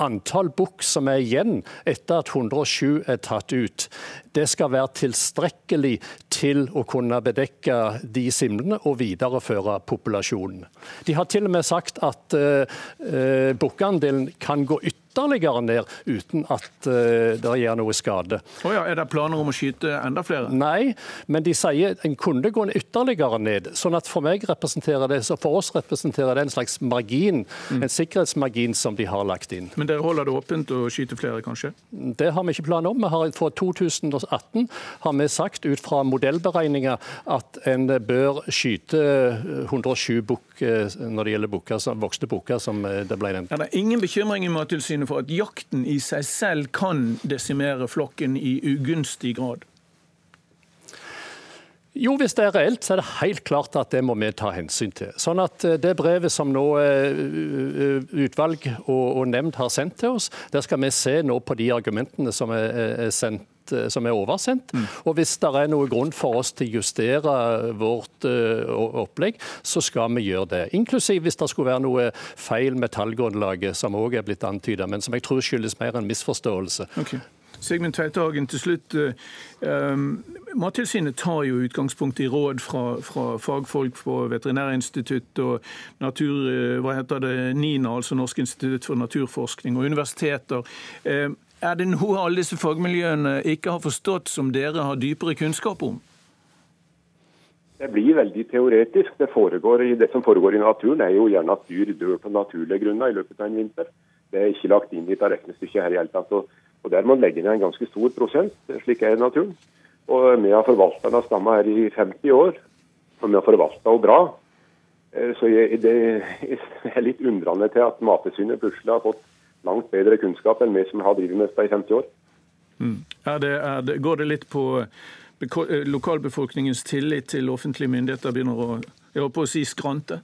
antall bukk som er igjen etter at 107 er tatt ut, det skal være tilstrekkelig til å kunne bedekke de simlene og videreføre populasjonen. De har til og med sagt at eh, bukkandelen kan gå ytterligere ytterligere ned uten at uh, det gjør noe skade. Oh ja, er det planer om å skyte enda flere? Nei, men de sier en kunne gå ytterligere ned. sånn at For meg representerer det, så for oss representerer det en slags margin, mm. en sikkerhetsmargin som de har lagt inn. Men dere holder det åpent å skyte flere, kanskje? Det har vi ikke planer om. Vi har, for 2018 har vi sagt ut fra modellberegninger at en bør skyte 107 bukk eh, når det gjelder bukker, voksne bukker, som eh, det ble nevnt. Er det ingen bekymring i Mattilsynet for at jakten i seg selv kan desimere flokken i ugunstig grad? Jo, hvis det er reelt, så er det helt klart at det må vi ta hensyn til. Sånn at eh, Det brevet som nå utvalg og, nemnd har sendt til oss, der skal vi se nå på de argumentene som er, sendt Eh, som er oversendt. Mm. Og Hvis det er noe grunn for oss til å justere vårt uh, opplegg, så skal vi gjøre det. Inklusiv hvis det skulle være noe feil med tallgrunnlaget, som òg er blitt antydet, men som jeg tror skyldes mer en misforståelse. Okay. Sigmund Tveitehagen, til slutt. Mattilsynet tar jo utgangspunkt i råd fra, fra fagfolk på Veterinærinstitutt og natur, hva heter det, NINA, altså Norsk institutt for naturforskning, og universiteter. Er det noe alle disse fagmiljøene ikke har forstått, som dere har dypere kunnskap om? Det blir veldig teoretisk. Det, det, som foregår i naturen, er jo gjerne at dyr dør på naturlige grunner i løpet av en vinter. Det er ikke lagt inn i dette regnestykket her i hele tatt. Og der må man legge ned en ganske stor prosent, slik er naturen. Og vi har forvalta denne stamma her i 50 år, og vi har forvalta henne bra. Eh, så jeg, det, jeg er litt undrende til at Mattilsynet plutselig har fått langt bedre kunnskap enn vi som har drevet med dette i 50 år. Mm. Er det, er det, går det litt på eh, lokalbefolkningens tillit til offentlige myndigheter begynner å, jeg håper å si skrante?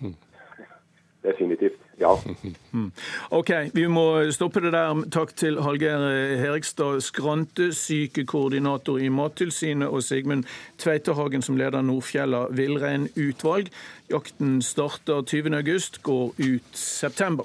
Definitivt. Ja. Mm. OK, vi må stoppe det der. Takk til Hallgeir Herikstad, skrantesykekoordinator i Mattilsynet, og Sigmund Tveitehagen, som leder Nordfjella villreinutvalg. Jakten starter 20.8, går ut september.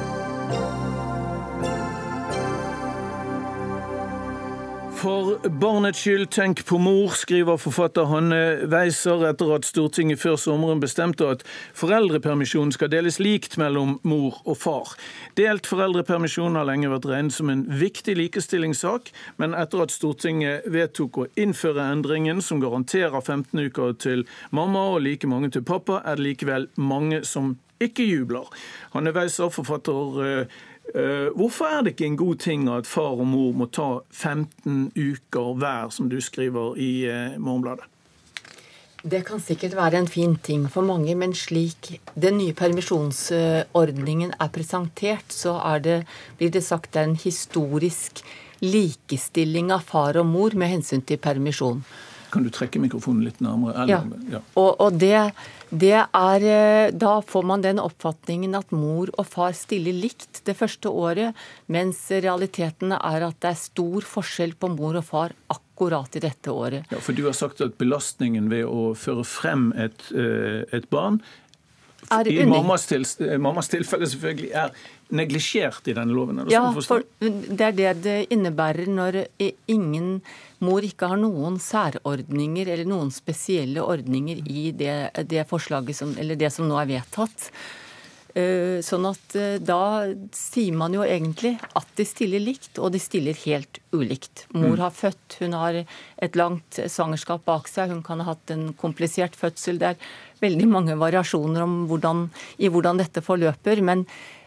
For barnets skyld, tenk på mor, skriver forfatter Hanne Weiser etter at Stortinget før sommeren bestemte at foreldrepermisjonen skal deles likt mellom mor og far. Delt foreldrepermisjon har lenge vært regnet som en viktig likestillingssak, men etter at Stortinget vedtok å innføre endringen som garanterer 15 uker til mamma og like mange til pappa, er det likevel mange som ikke jubler. Hanne Weiser, forfatter eh, Hvorfor er det ikke en god ting at far og mor må ta 15 uker hver, som du skriver i eh, Morgenbladet? Det kan sikkert være en fin ting for mange, men slik den nye permisjonsordningen er presentert, så er det, blir det sagt en historisk likestilling av far og mor med hensyn til permisjon. Kan du trekke mikrofonen litt nærmere? Eller, ja. ja. Og, og det, det, er eh, Da får man den oppfatningen at mor og far stiller likt det første året, mens realiteten er at det er stor forskjell på mor og far akkurat i dette året. Ja, For du har sagt at belastningen ved å føre frem et, eh, et barn i mammas, til, mammas, tilfelle selvfølgelig er neglisjert i denne loven? ja, for det er det det innebærer når ingen mor ikke har noen særordninger eller noen spesielle ordninger i det, det forslaget som, eller det som nå er vedtatt. Eh, sånn at eh, da sier man jo egentlig at de stiller likt, og de stiller helt ulikt. Mor mm. har født, hun har et langt svangerskap bak seg, hun kan ha hatt en komplisert fødsel. Det er veldig mange variasjoner hvordan, i hvordan dette forløper. Men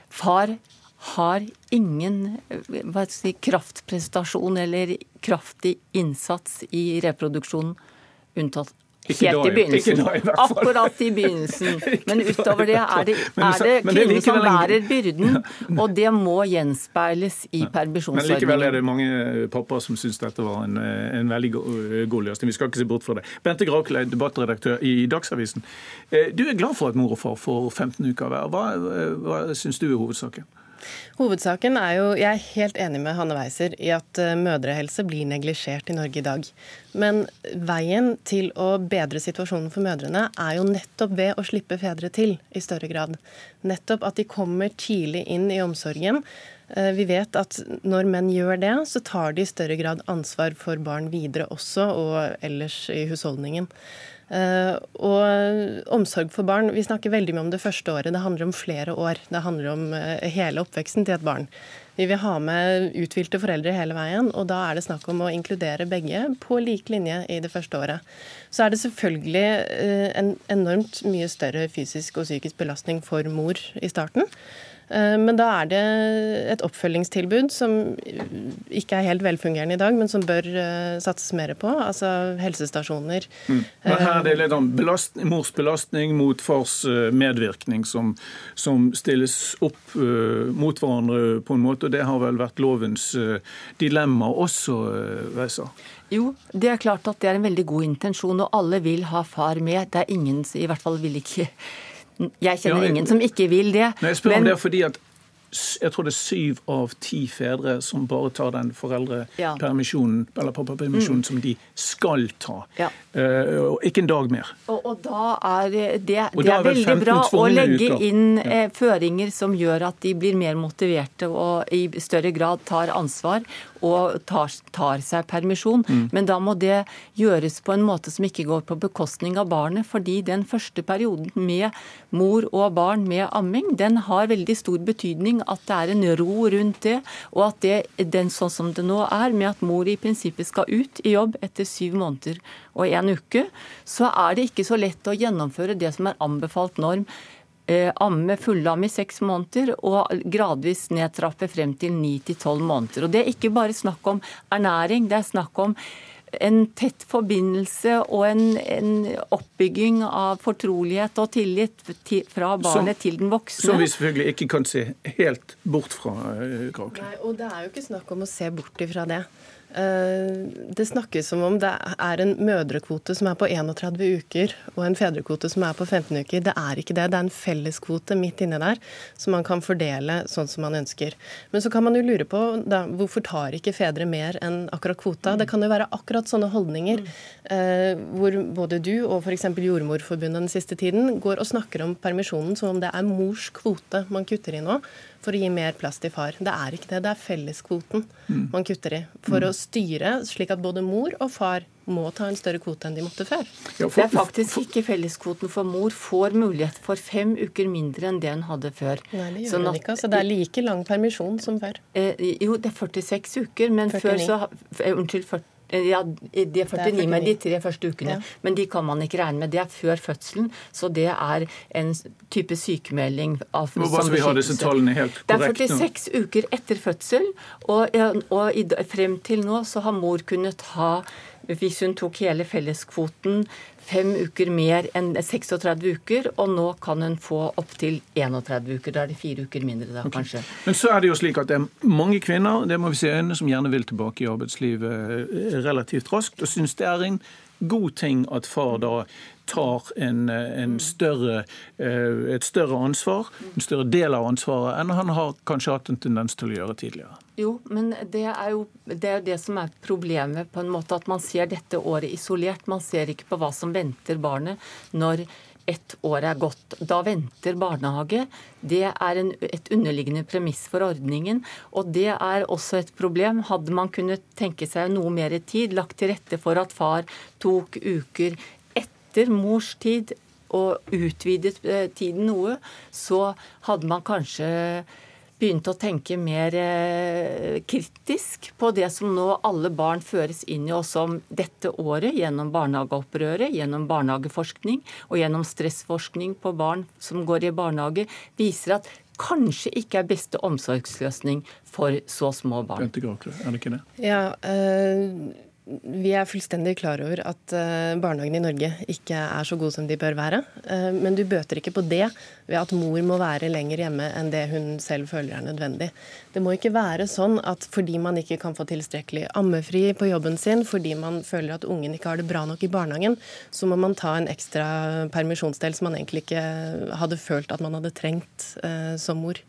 far har ingen si, kraftprestasjon eller kraftig innsats i reproduksjonen, unntatt Helt i begynnelsen. Da, Akkurat i begynnelsen. Men utover det er det, er det kvinnen som bærer byrden, og det må gjenspeiles i permisjonsordningen. Men likevel er det mange pappaer som syns dette var en, en veldig god løsning. Vi skal ikke se bort fra det. Bente Grakeleid, debattredaktør i Dagsavisen. Eh, du er glad for at mor og far får 15 uker hver. Hva, hva syns du er hovedsaken? Hovedsaken er jo Jeg er helt enig med Hanne Weiser i at eh, mødrehelse blir neglisjert i Norge i dag. Men veien til å bedre situasjonen for mødrene er jo nettopp ved å slippe fedre til i større grad. Nettopp at de kommer tidlig inn i omsorgen. Eh, vi vet at når menn gjør det, så tar de i større grad ansvar for barn videre også, og ellers i husholdningen. Eh, og omsorg for barn, vi snakker veldig mye om det første året. Det handler om flere år. Det handler om eh, hele oppveksten til et barn. Vi vil ha med uthvilte foreldre hele veien, og da er det snakk om å inkludere begge på lik linje i det første året. Så er det selvfølgelig eh, en enormt mye større fysisk og psykisk belastning for mor i starten. Eh, men da er det et oppfølgingstilbud som ikke er helt velfungerende i dag, men som bør eh, satses mer på. Altså helsestasjoner. Mm. Men her er det litt om belast, mors belastning mot fars eh, medvirkning som, som stilles opp uh, mot hverandre på en måte. og Det har vel vært lovens uh, dilemma også, Weisa? Jo, det er klart at det er en veldig god intensjon, og alle vil ha far med. Det er ingen, i hvert fall vil ikke jeg kjenner ja, jeg, ingen som ikke vil det. Nei, jeg spør men, om det er fordi at jeg tror det er syv av ti fedre som bare tar den foreldrepermisjonen ja. eller pappapermisjonen mm. som de skal ta. Ja. Uh, ikke en dag mer. Og, og da er det, det er, er veldig bra å legge uker. inn. Eh, føringer som gjør at de blir mer motiverte og i større grad tar ansvar og tar, tar seg permisjon. Mm. Men da må det gjøres på en måte som ikke går på bekostning av barnet. Fordi den første perioden med mor og barn med amming, den har veldig stor betydning. At det er en ro rundt det, og at det, den sånn som det nå er, med at mor i prinsippet skal ut i jobb etter syv måneder og en uke, så er det ikke så lett å gjennomføre det som er anbefalt norm eh, amme fullamme i seks måneder og gradvis nedtrappe frem til ni til tolv måneder. Og Det er ikke bare snakk om ernæring, det er snakk om en tett forbindelse og en, en oppbygging av fortrolighet og tillit til, fra barnet som, til den voksne. Som vi selvfølgelig ikke kan se helt bort fra. Eh, Nei, og Det er jo ikke snakk om å se bort ifra det. Eh, det snakkes som om det er en mødrekvote som er på 31 uker, og en fedrekvote som er på 15 uker. Det er ikke det. Det er en felleskvote midt inni der som man kan fordele sånn som man ønsker. Men så kan man jo lure på da, hvorfor tar ikke fedre mer enn akkurat kvota? Det kan jo være akkurat sånne holdninger eh, hvor både du og f.eks. Jordmorforbundet den siste tiden går og snakker om permisjonen som om det er mors kvote man kutter i nå for å gi mer plass til far. Det er ikke det. Det er felleskvoten mm. man kutter i. For mm. å styre slik at både mor og far må ta en større kvote enn de måtte før. Ja, for, det er faktisk ikke felleskvoten, for mor får mulighet for fem uker mindre enn det hun hadde før. Nei, det gjør sånn hun ikke. Så det er like lang permisjon som før. Eh, jo, det er 46 uker, men 49. før så eh, Unnskyld, 40 Eh, ja, De er 49 med de tre første ukene, ja. men de kan man ikke regne med. Det er før fødselen, så det er en type sykemelding. Av, Hva vi har disse tallene helt korrekt? Det er 46 nå. uker etter fødsel, og, og frem til nå så har mor kunnet ha hvis hun tok hele felleskvoten, fem uker mer enn 36 uker, og nå kan hun få opptil 31 uker. Da er det fire uker mindre, da, okay. kanskje. Men så er det jo slik at det er mange kvinner det må vi se øynene, som gjerne vil tilbake i arbeidslivet eh, relativt raskt, og syns det er en god ting at far da tar en, en større, eh, et større ansvar, en større del av ansvaret, enn han har kanskje hatt en tendens til å gjøre tidligere. Jo, men det er jo det, er det som er problemet, på en måte at man ser dette året isolert. Man ser ikke på hva som venter barnet når ett år er gått. Da venter barnehage. Det er en, et underliggende premiss for ordningen. Og det er også et problem. Hadde man kunnet tenke seg noe mer tid, lagt til rette for at far tok uker etter mors tid og utvidet eh, tiden noe, så hadde man kanskje begynt å tenke mer eh, kritisk på det som nå alle barn føres inn i, og som dette året, gjennom barnehageopprøret, gjennom barnehageforskning og gjennom stressforskning på barn som går i barnehage, viser at kanskje ikke er beste omsorgsløsning for så små barn. Er det ikke det? Ja, øh vi er fullstendig klar over at eh, barnehagene i Norge ikke er så gode som de bør være. Eh, men du bøter ikke på det ved at mor må være lenger hjemme enn det hun selv føler er nødvendig. Det må ikke være sånn at fordi man ikke kan få tilstrekkelig ammefri på jobben sin, fordi man føler at ungen ikke har det bra nok i barnehagen, så må man ta en ekstra permisjonsdel som man egentlig ikke hadde følt at man hadde trengt eh, som mor.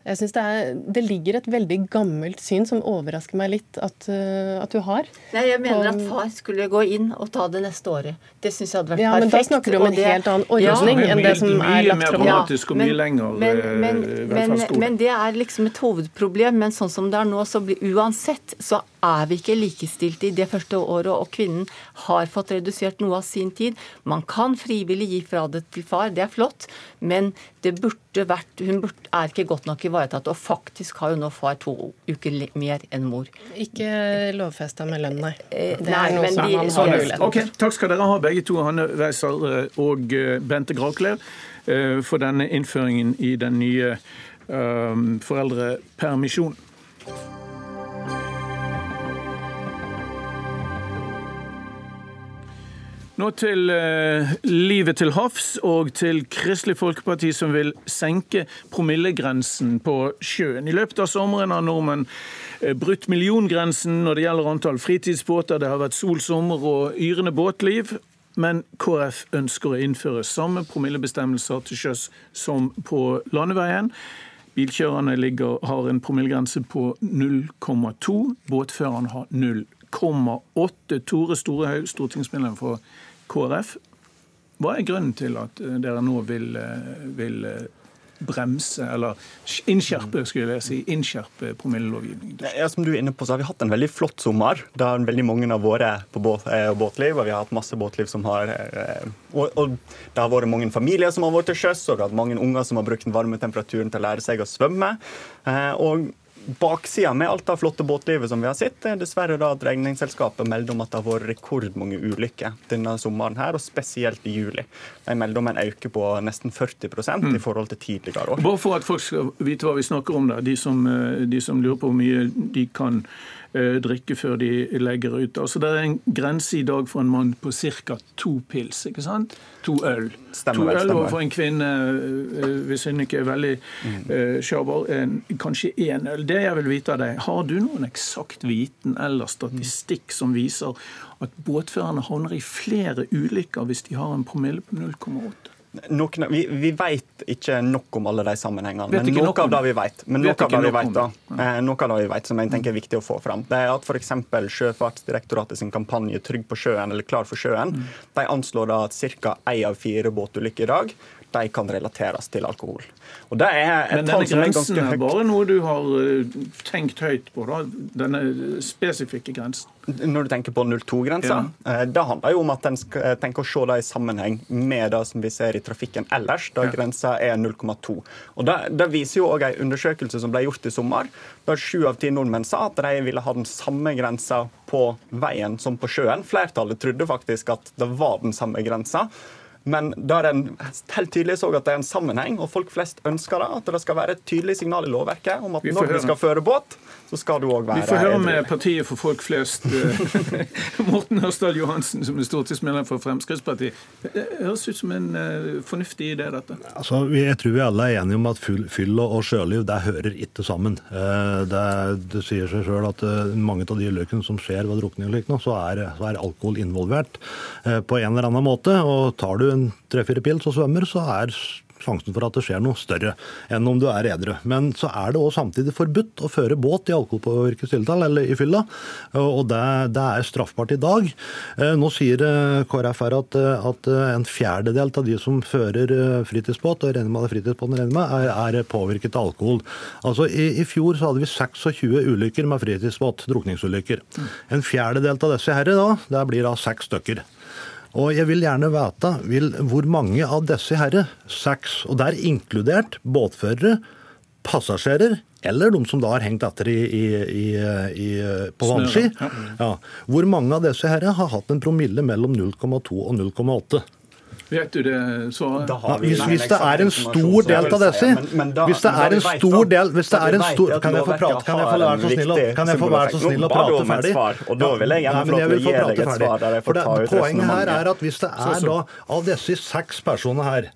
Jeg synes det, er, det, ligger et veldig gammelt syn som overrasker meg litt at, uh, at du har. Nei, Jeg mener at far skulle gå inn og ta det neste året. Det syns jeg hadde vært ja, perfekt. Men da snakker du om en det, helt annen ordning ja, enn det som er lagt fram. Ja, mye lenger men, men, men, men, det er liksom et hovedproblem. Men sånn som det er nå, så blir uansett så er vi ikke likestilte i det første året, og kvinnen har fått redusert noe av sin tid. Man kan frivillig gi fra det til far, det er flott, men det burde vært, hun burde, er ikke godt nok ivaretatt. Og faktisk har jo nå far to uker mer enn mor. Ikke lovfesta med lønn, nei. Eh, det nei, er noe som han har mulighet okay, Takk skal dere ha, begge to, Hanne Weiser eh, og eh, Bente Graklev, for denne innføringen i den nye um, foreldrepermisjonen. Nå til eh, livet til havs og til Kristelig Folkeparti, som vil senke promillegrensen på sjøen. I løpet av sommeren har nordmenn eh, brutt milliongrensen når det gjelder antall fritidsbåter. Det har vært sol, sommer og yrende båtliv. Men KrF ønsker å innføre samme promillebestemmelser til sjøs som på landeveien. Bilkjørerne ligger, har en promillegrense på 0,2. Båtførerne har 0,8. Tore Storehaug, stortingsmedlem for KrF. Hva er grunnen til at eh, dere nå vil, eh, vil eh, bremse, eller innskjerpe skulle jeg si, innskjerpe promillelovgivningen? Ja, som du er inne på, så har Vi hatt en veldig flott sommer. Har veldig mange har vært på båt, eh, båtliv. og Vi har hatt masse båtliv som har og, og, Det har vært mange familier som har vært til sjøs, og hatt mange unger som har brukt den varme temperaturen til å lære seg å svømme. og Baksida med alt det flotte båtlivet som vi har sett, er dessverre da at Redningsselskapet melder om at det har vært rekordmange ulykker denne sommeren, her, og spesielt i juli. De melder om en økning på nesten 40 mm. i forhold til tidligere år. Bare for at folk skal vite hva vi snakker om, da, de som, eh, de som lurer på hvor mye de kan drikke før de legger ut. Altså Det er en grense i dag for en mann på ca. to pils. ikke sant? To øl. Stemmer, to øl og for en kvinne, eh, hvis hun ikke er veldig mm. sjaber, kanskje én øl. Det jeg vil vite av deg, Har du noen eksakt viten eller statistikk som viser at båtførerne havner i flere ulykker hvis de har en promille på 0,8? Noen, vi, vi vet ikke nok om alle de sammenhengene, men noe av det vi vet, men noe av det vi vet, da, eh, noe av det vi vet som jeg tenker er viktig å få fram, det er at f.eks. Sjøfartsdirektoratet sin kampanje 'Trygg på sjøen' eller 'Klar for sjøen' mm. de anslår da at ca. én av fire båtulykker i dag de kan relateres til alkohol. Og det er et. Men denne grensen er bare noe du har eh, tenkt høyt på, da? Denne spesifikke grensen? Når du tenker på 02-grensa, ja. Eh, det handler jo om at en eh, tenke å se det i sammenheng med det som vi ser i trafikken ellers, da ja. grensa er 0,2. Og det, det, viser jo òg en undersøkelse som ble gjort i sommer, der sju av ti nordmenn sa at de ville ha den samme grensa på veien som på sjøen. Flertallet trodde faktisk at det var den samme grensa. Men der en helt tydelig så at det er en sammenheng, og folk flest ønsker det, at det skal være et tydelig signal i lovverket om at når du skal føre båt, så skal du òg være Vi får høre med partiet for folk flest, eh, Morten Hørsdal Johansen, som er stortingsmedlem for Fremskrittspartiet. Det høres ut som en uh, fornuftig idé, dette. Altså, jeg tror vi alle er enige om at fyll og sjøliv det hører ikke sammen. Eh, det, det sier seg sjøl at mange av de ulykkene som skjer ved drukning, så, er, så er alkohol involvert på en eller annen måte. og tar du en tre-fire pils og svømmer, så er sjansen for at det skjer noe større enn om du er edru. Men så er det òg samtidig forbudt å føre båt i alkoholpåvirket tilstand eller i fylla, og det, det, er straffbart i dag. Eh, nå sier eh, KrF her at, at, en fjerdedel av de som fører eh, fritidsbåt, og regner med det fritidsbåten regner med, er, er påvirket av alkohol. Altså i, i, fjor så hadde vi 26 ulykker med fritidsbåt, drukningsulykker. En fjerdedel av disse herre da, det blir da seks stykker. Og jeg vil gjerne vite vil, hvor mange av disse herre, seks, og der inkludert båtførere, passasjerer eller de som da har hengt etter i, i, i, på vannski, ja. hvor mange av disse herre har hatt en promille mellom 0,2 og 0,8? Vet du det så... Hvis, hvis, det er en stor del av disse Hvis det er en stor del hvis det er en stor, Kan jeg få prate, kan jeg få være så snill, kan jeg få være så snill å prate ferdig? Og da vil jeg gjerne få prate ferdig. For gi deg et svar der jeg får ta ut Poenget her er at hvis det er da av disse seks personene her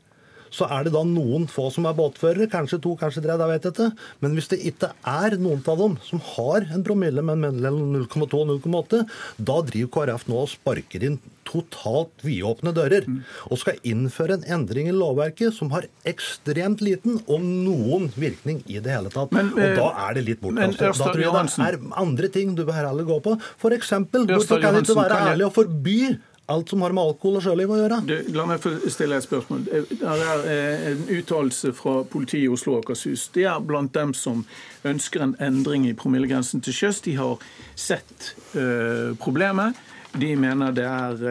så er det da noen få som er båtførere. Kanskje to, kanskje tre, da vet jeg ikke. Men hvis det ikke er noen av dem som har en promille med mellom 0,2 og 0,8, da driver KrF nå og sparker inn totalt vidåpne dører. Og skal innføre en endring i lovverket som har ekstremt liten, om noen virkning i det hele tatt. Men, og da er det litt bortkastet. Da tror jeg det er andre ting du bør heller gå på. F.eks. hvorfor kan det ikke være ærlig å forby alt som har med alkohol og sjøliv å gjøre. Du, la meg få stille et spørsmål. Det er eh, en uttalelse fra politiet i Oslo og Akershus. De er blant dem som ønsker en endring i promillegrensen til sjøs. De har sett uh, problemet. De mener det er,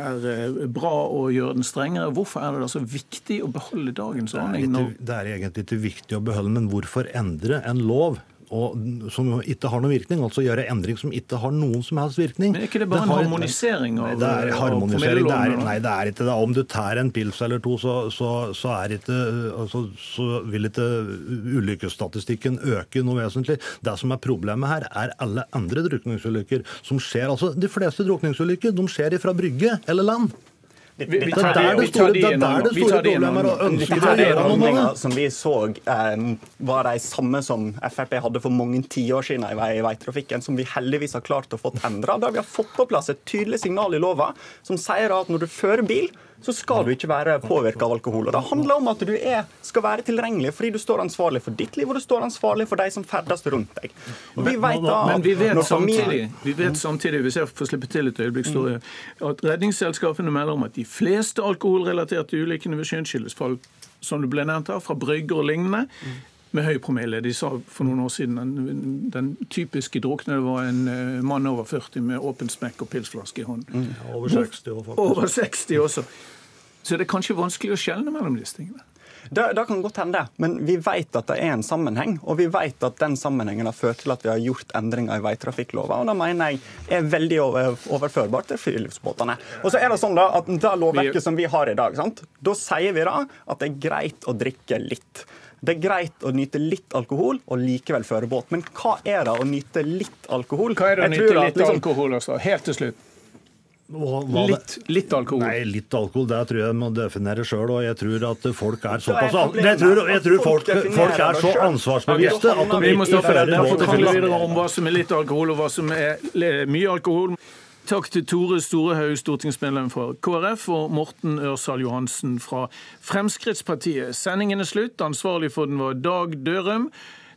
er, bra å gjøre den strengere. Hvorfor er det da så viktig å beholde dagens ordning? Det det er egentlig ikke viktig å beholde, men hvorfor endre en lov og som ikke har noen virkning. Altså gjøre endring som ikke har noen som helst virkning. Men er ikke det bare det en harmonisering av, det er harmonisering. Det er, nei, det er ikke det. Om du tar en pils eller to, så, så, så, ikke, altså, så vil ikke ulykkesstatistikken øke noe vesentlig. Det som er problemet her, er alle andre drukningsulykker som skjer. Altså, de fleste drukningsulykker de skjer fra brygge eller land. Vi, vi, det, det, er der det gjennom. Vi tar det gjennom. det. som vi så eh, var de samme som Frp hadde for mange tiår siden i, vei, veitrafikken, som vi heldigvis har klart å få endra. Der vi har fått på plass et tydelig signal i lova som sier at når du fører bil, så skal du ikke være påvirka av alkohol. Og Det handler om at du er, skal være tilregnelig fordi du står ansvarlig for ditt liv, og du står ansvarlig for de som ferdes rundt deg. Og vi vet da, Men vi vet, samtidig, vi vet samtidig, hvis jeg får slippe til et øyeblikk, Store, at Redningsselskapene melder om at de fleste alkoholrelaterte ulykkene ved sjøskillesfall som det ble nevnt her, fra brygger og lignende, med høy promille. De sa for noen år siden den, den typiske drukne var en uh, mann over 40 med åpen smekk og pilsflaske i hånden. Mm, over 60 år, faktisk. Over 60 også. Så det er kanskje vanskelig å skjelne mellom disse tingene. Det, det, kan godt hende, men vi vet at det er en sammenheng. Og vi vet at den sammenhengen har ført til at vi har gjort endringer i veitrafikklova. Og det mener jeg er veldig overførbart til friluftsbåtene. Og så er det sånn da at det lovverket som vi har i dag, sant? da sier vi da at det er greit å drikke litt. Det er greit å nyte litt alkohol og likevel føre båt. Men hva er det å nyte litt alkohol? Hva er det å nyte litt liksom... alkohol også? Helt til slutt. Litt, litt, alkohol? Nei, litt alkohol, det tror jeg må definere sjøl. Og jeg tror at folk er såpass Jeg tror, jeg tror folk, folk, er så ansvarsbevisste at de ikke fører båt til videre om hva som er litt alkohol, og hva som er mye alkohol. Takk til Tore Storehaug, stortingsmedlem fra KrF, og Morten Ørsal Johansen fra Fremskrittspartiet. Sendingen er slutt. Ansvarlig for den var Dag Dørum.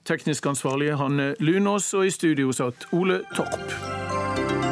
Teknisk ansvarlig Hanne Lunås, og i studio satt Ole Torp.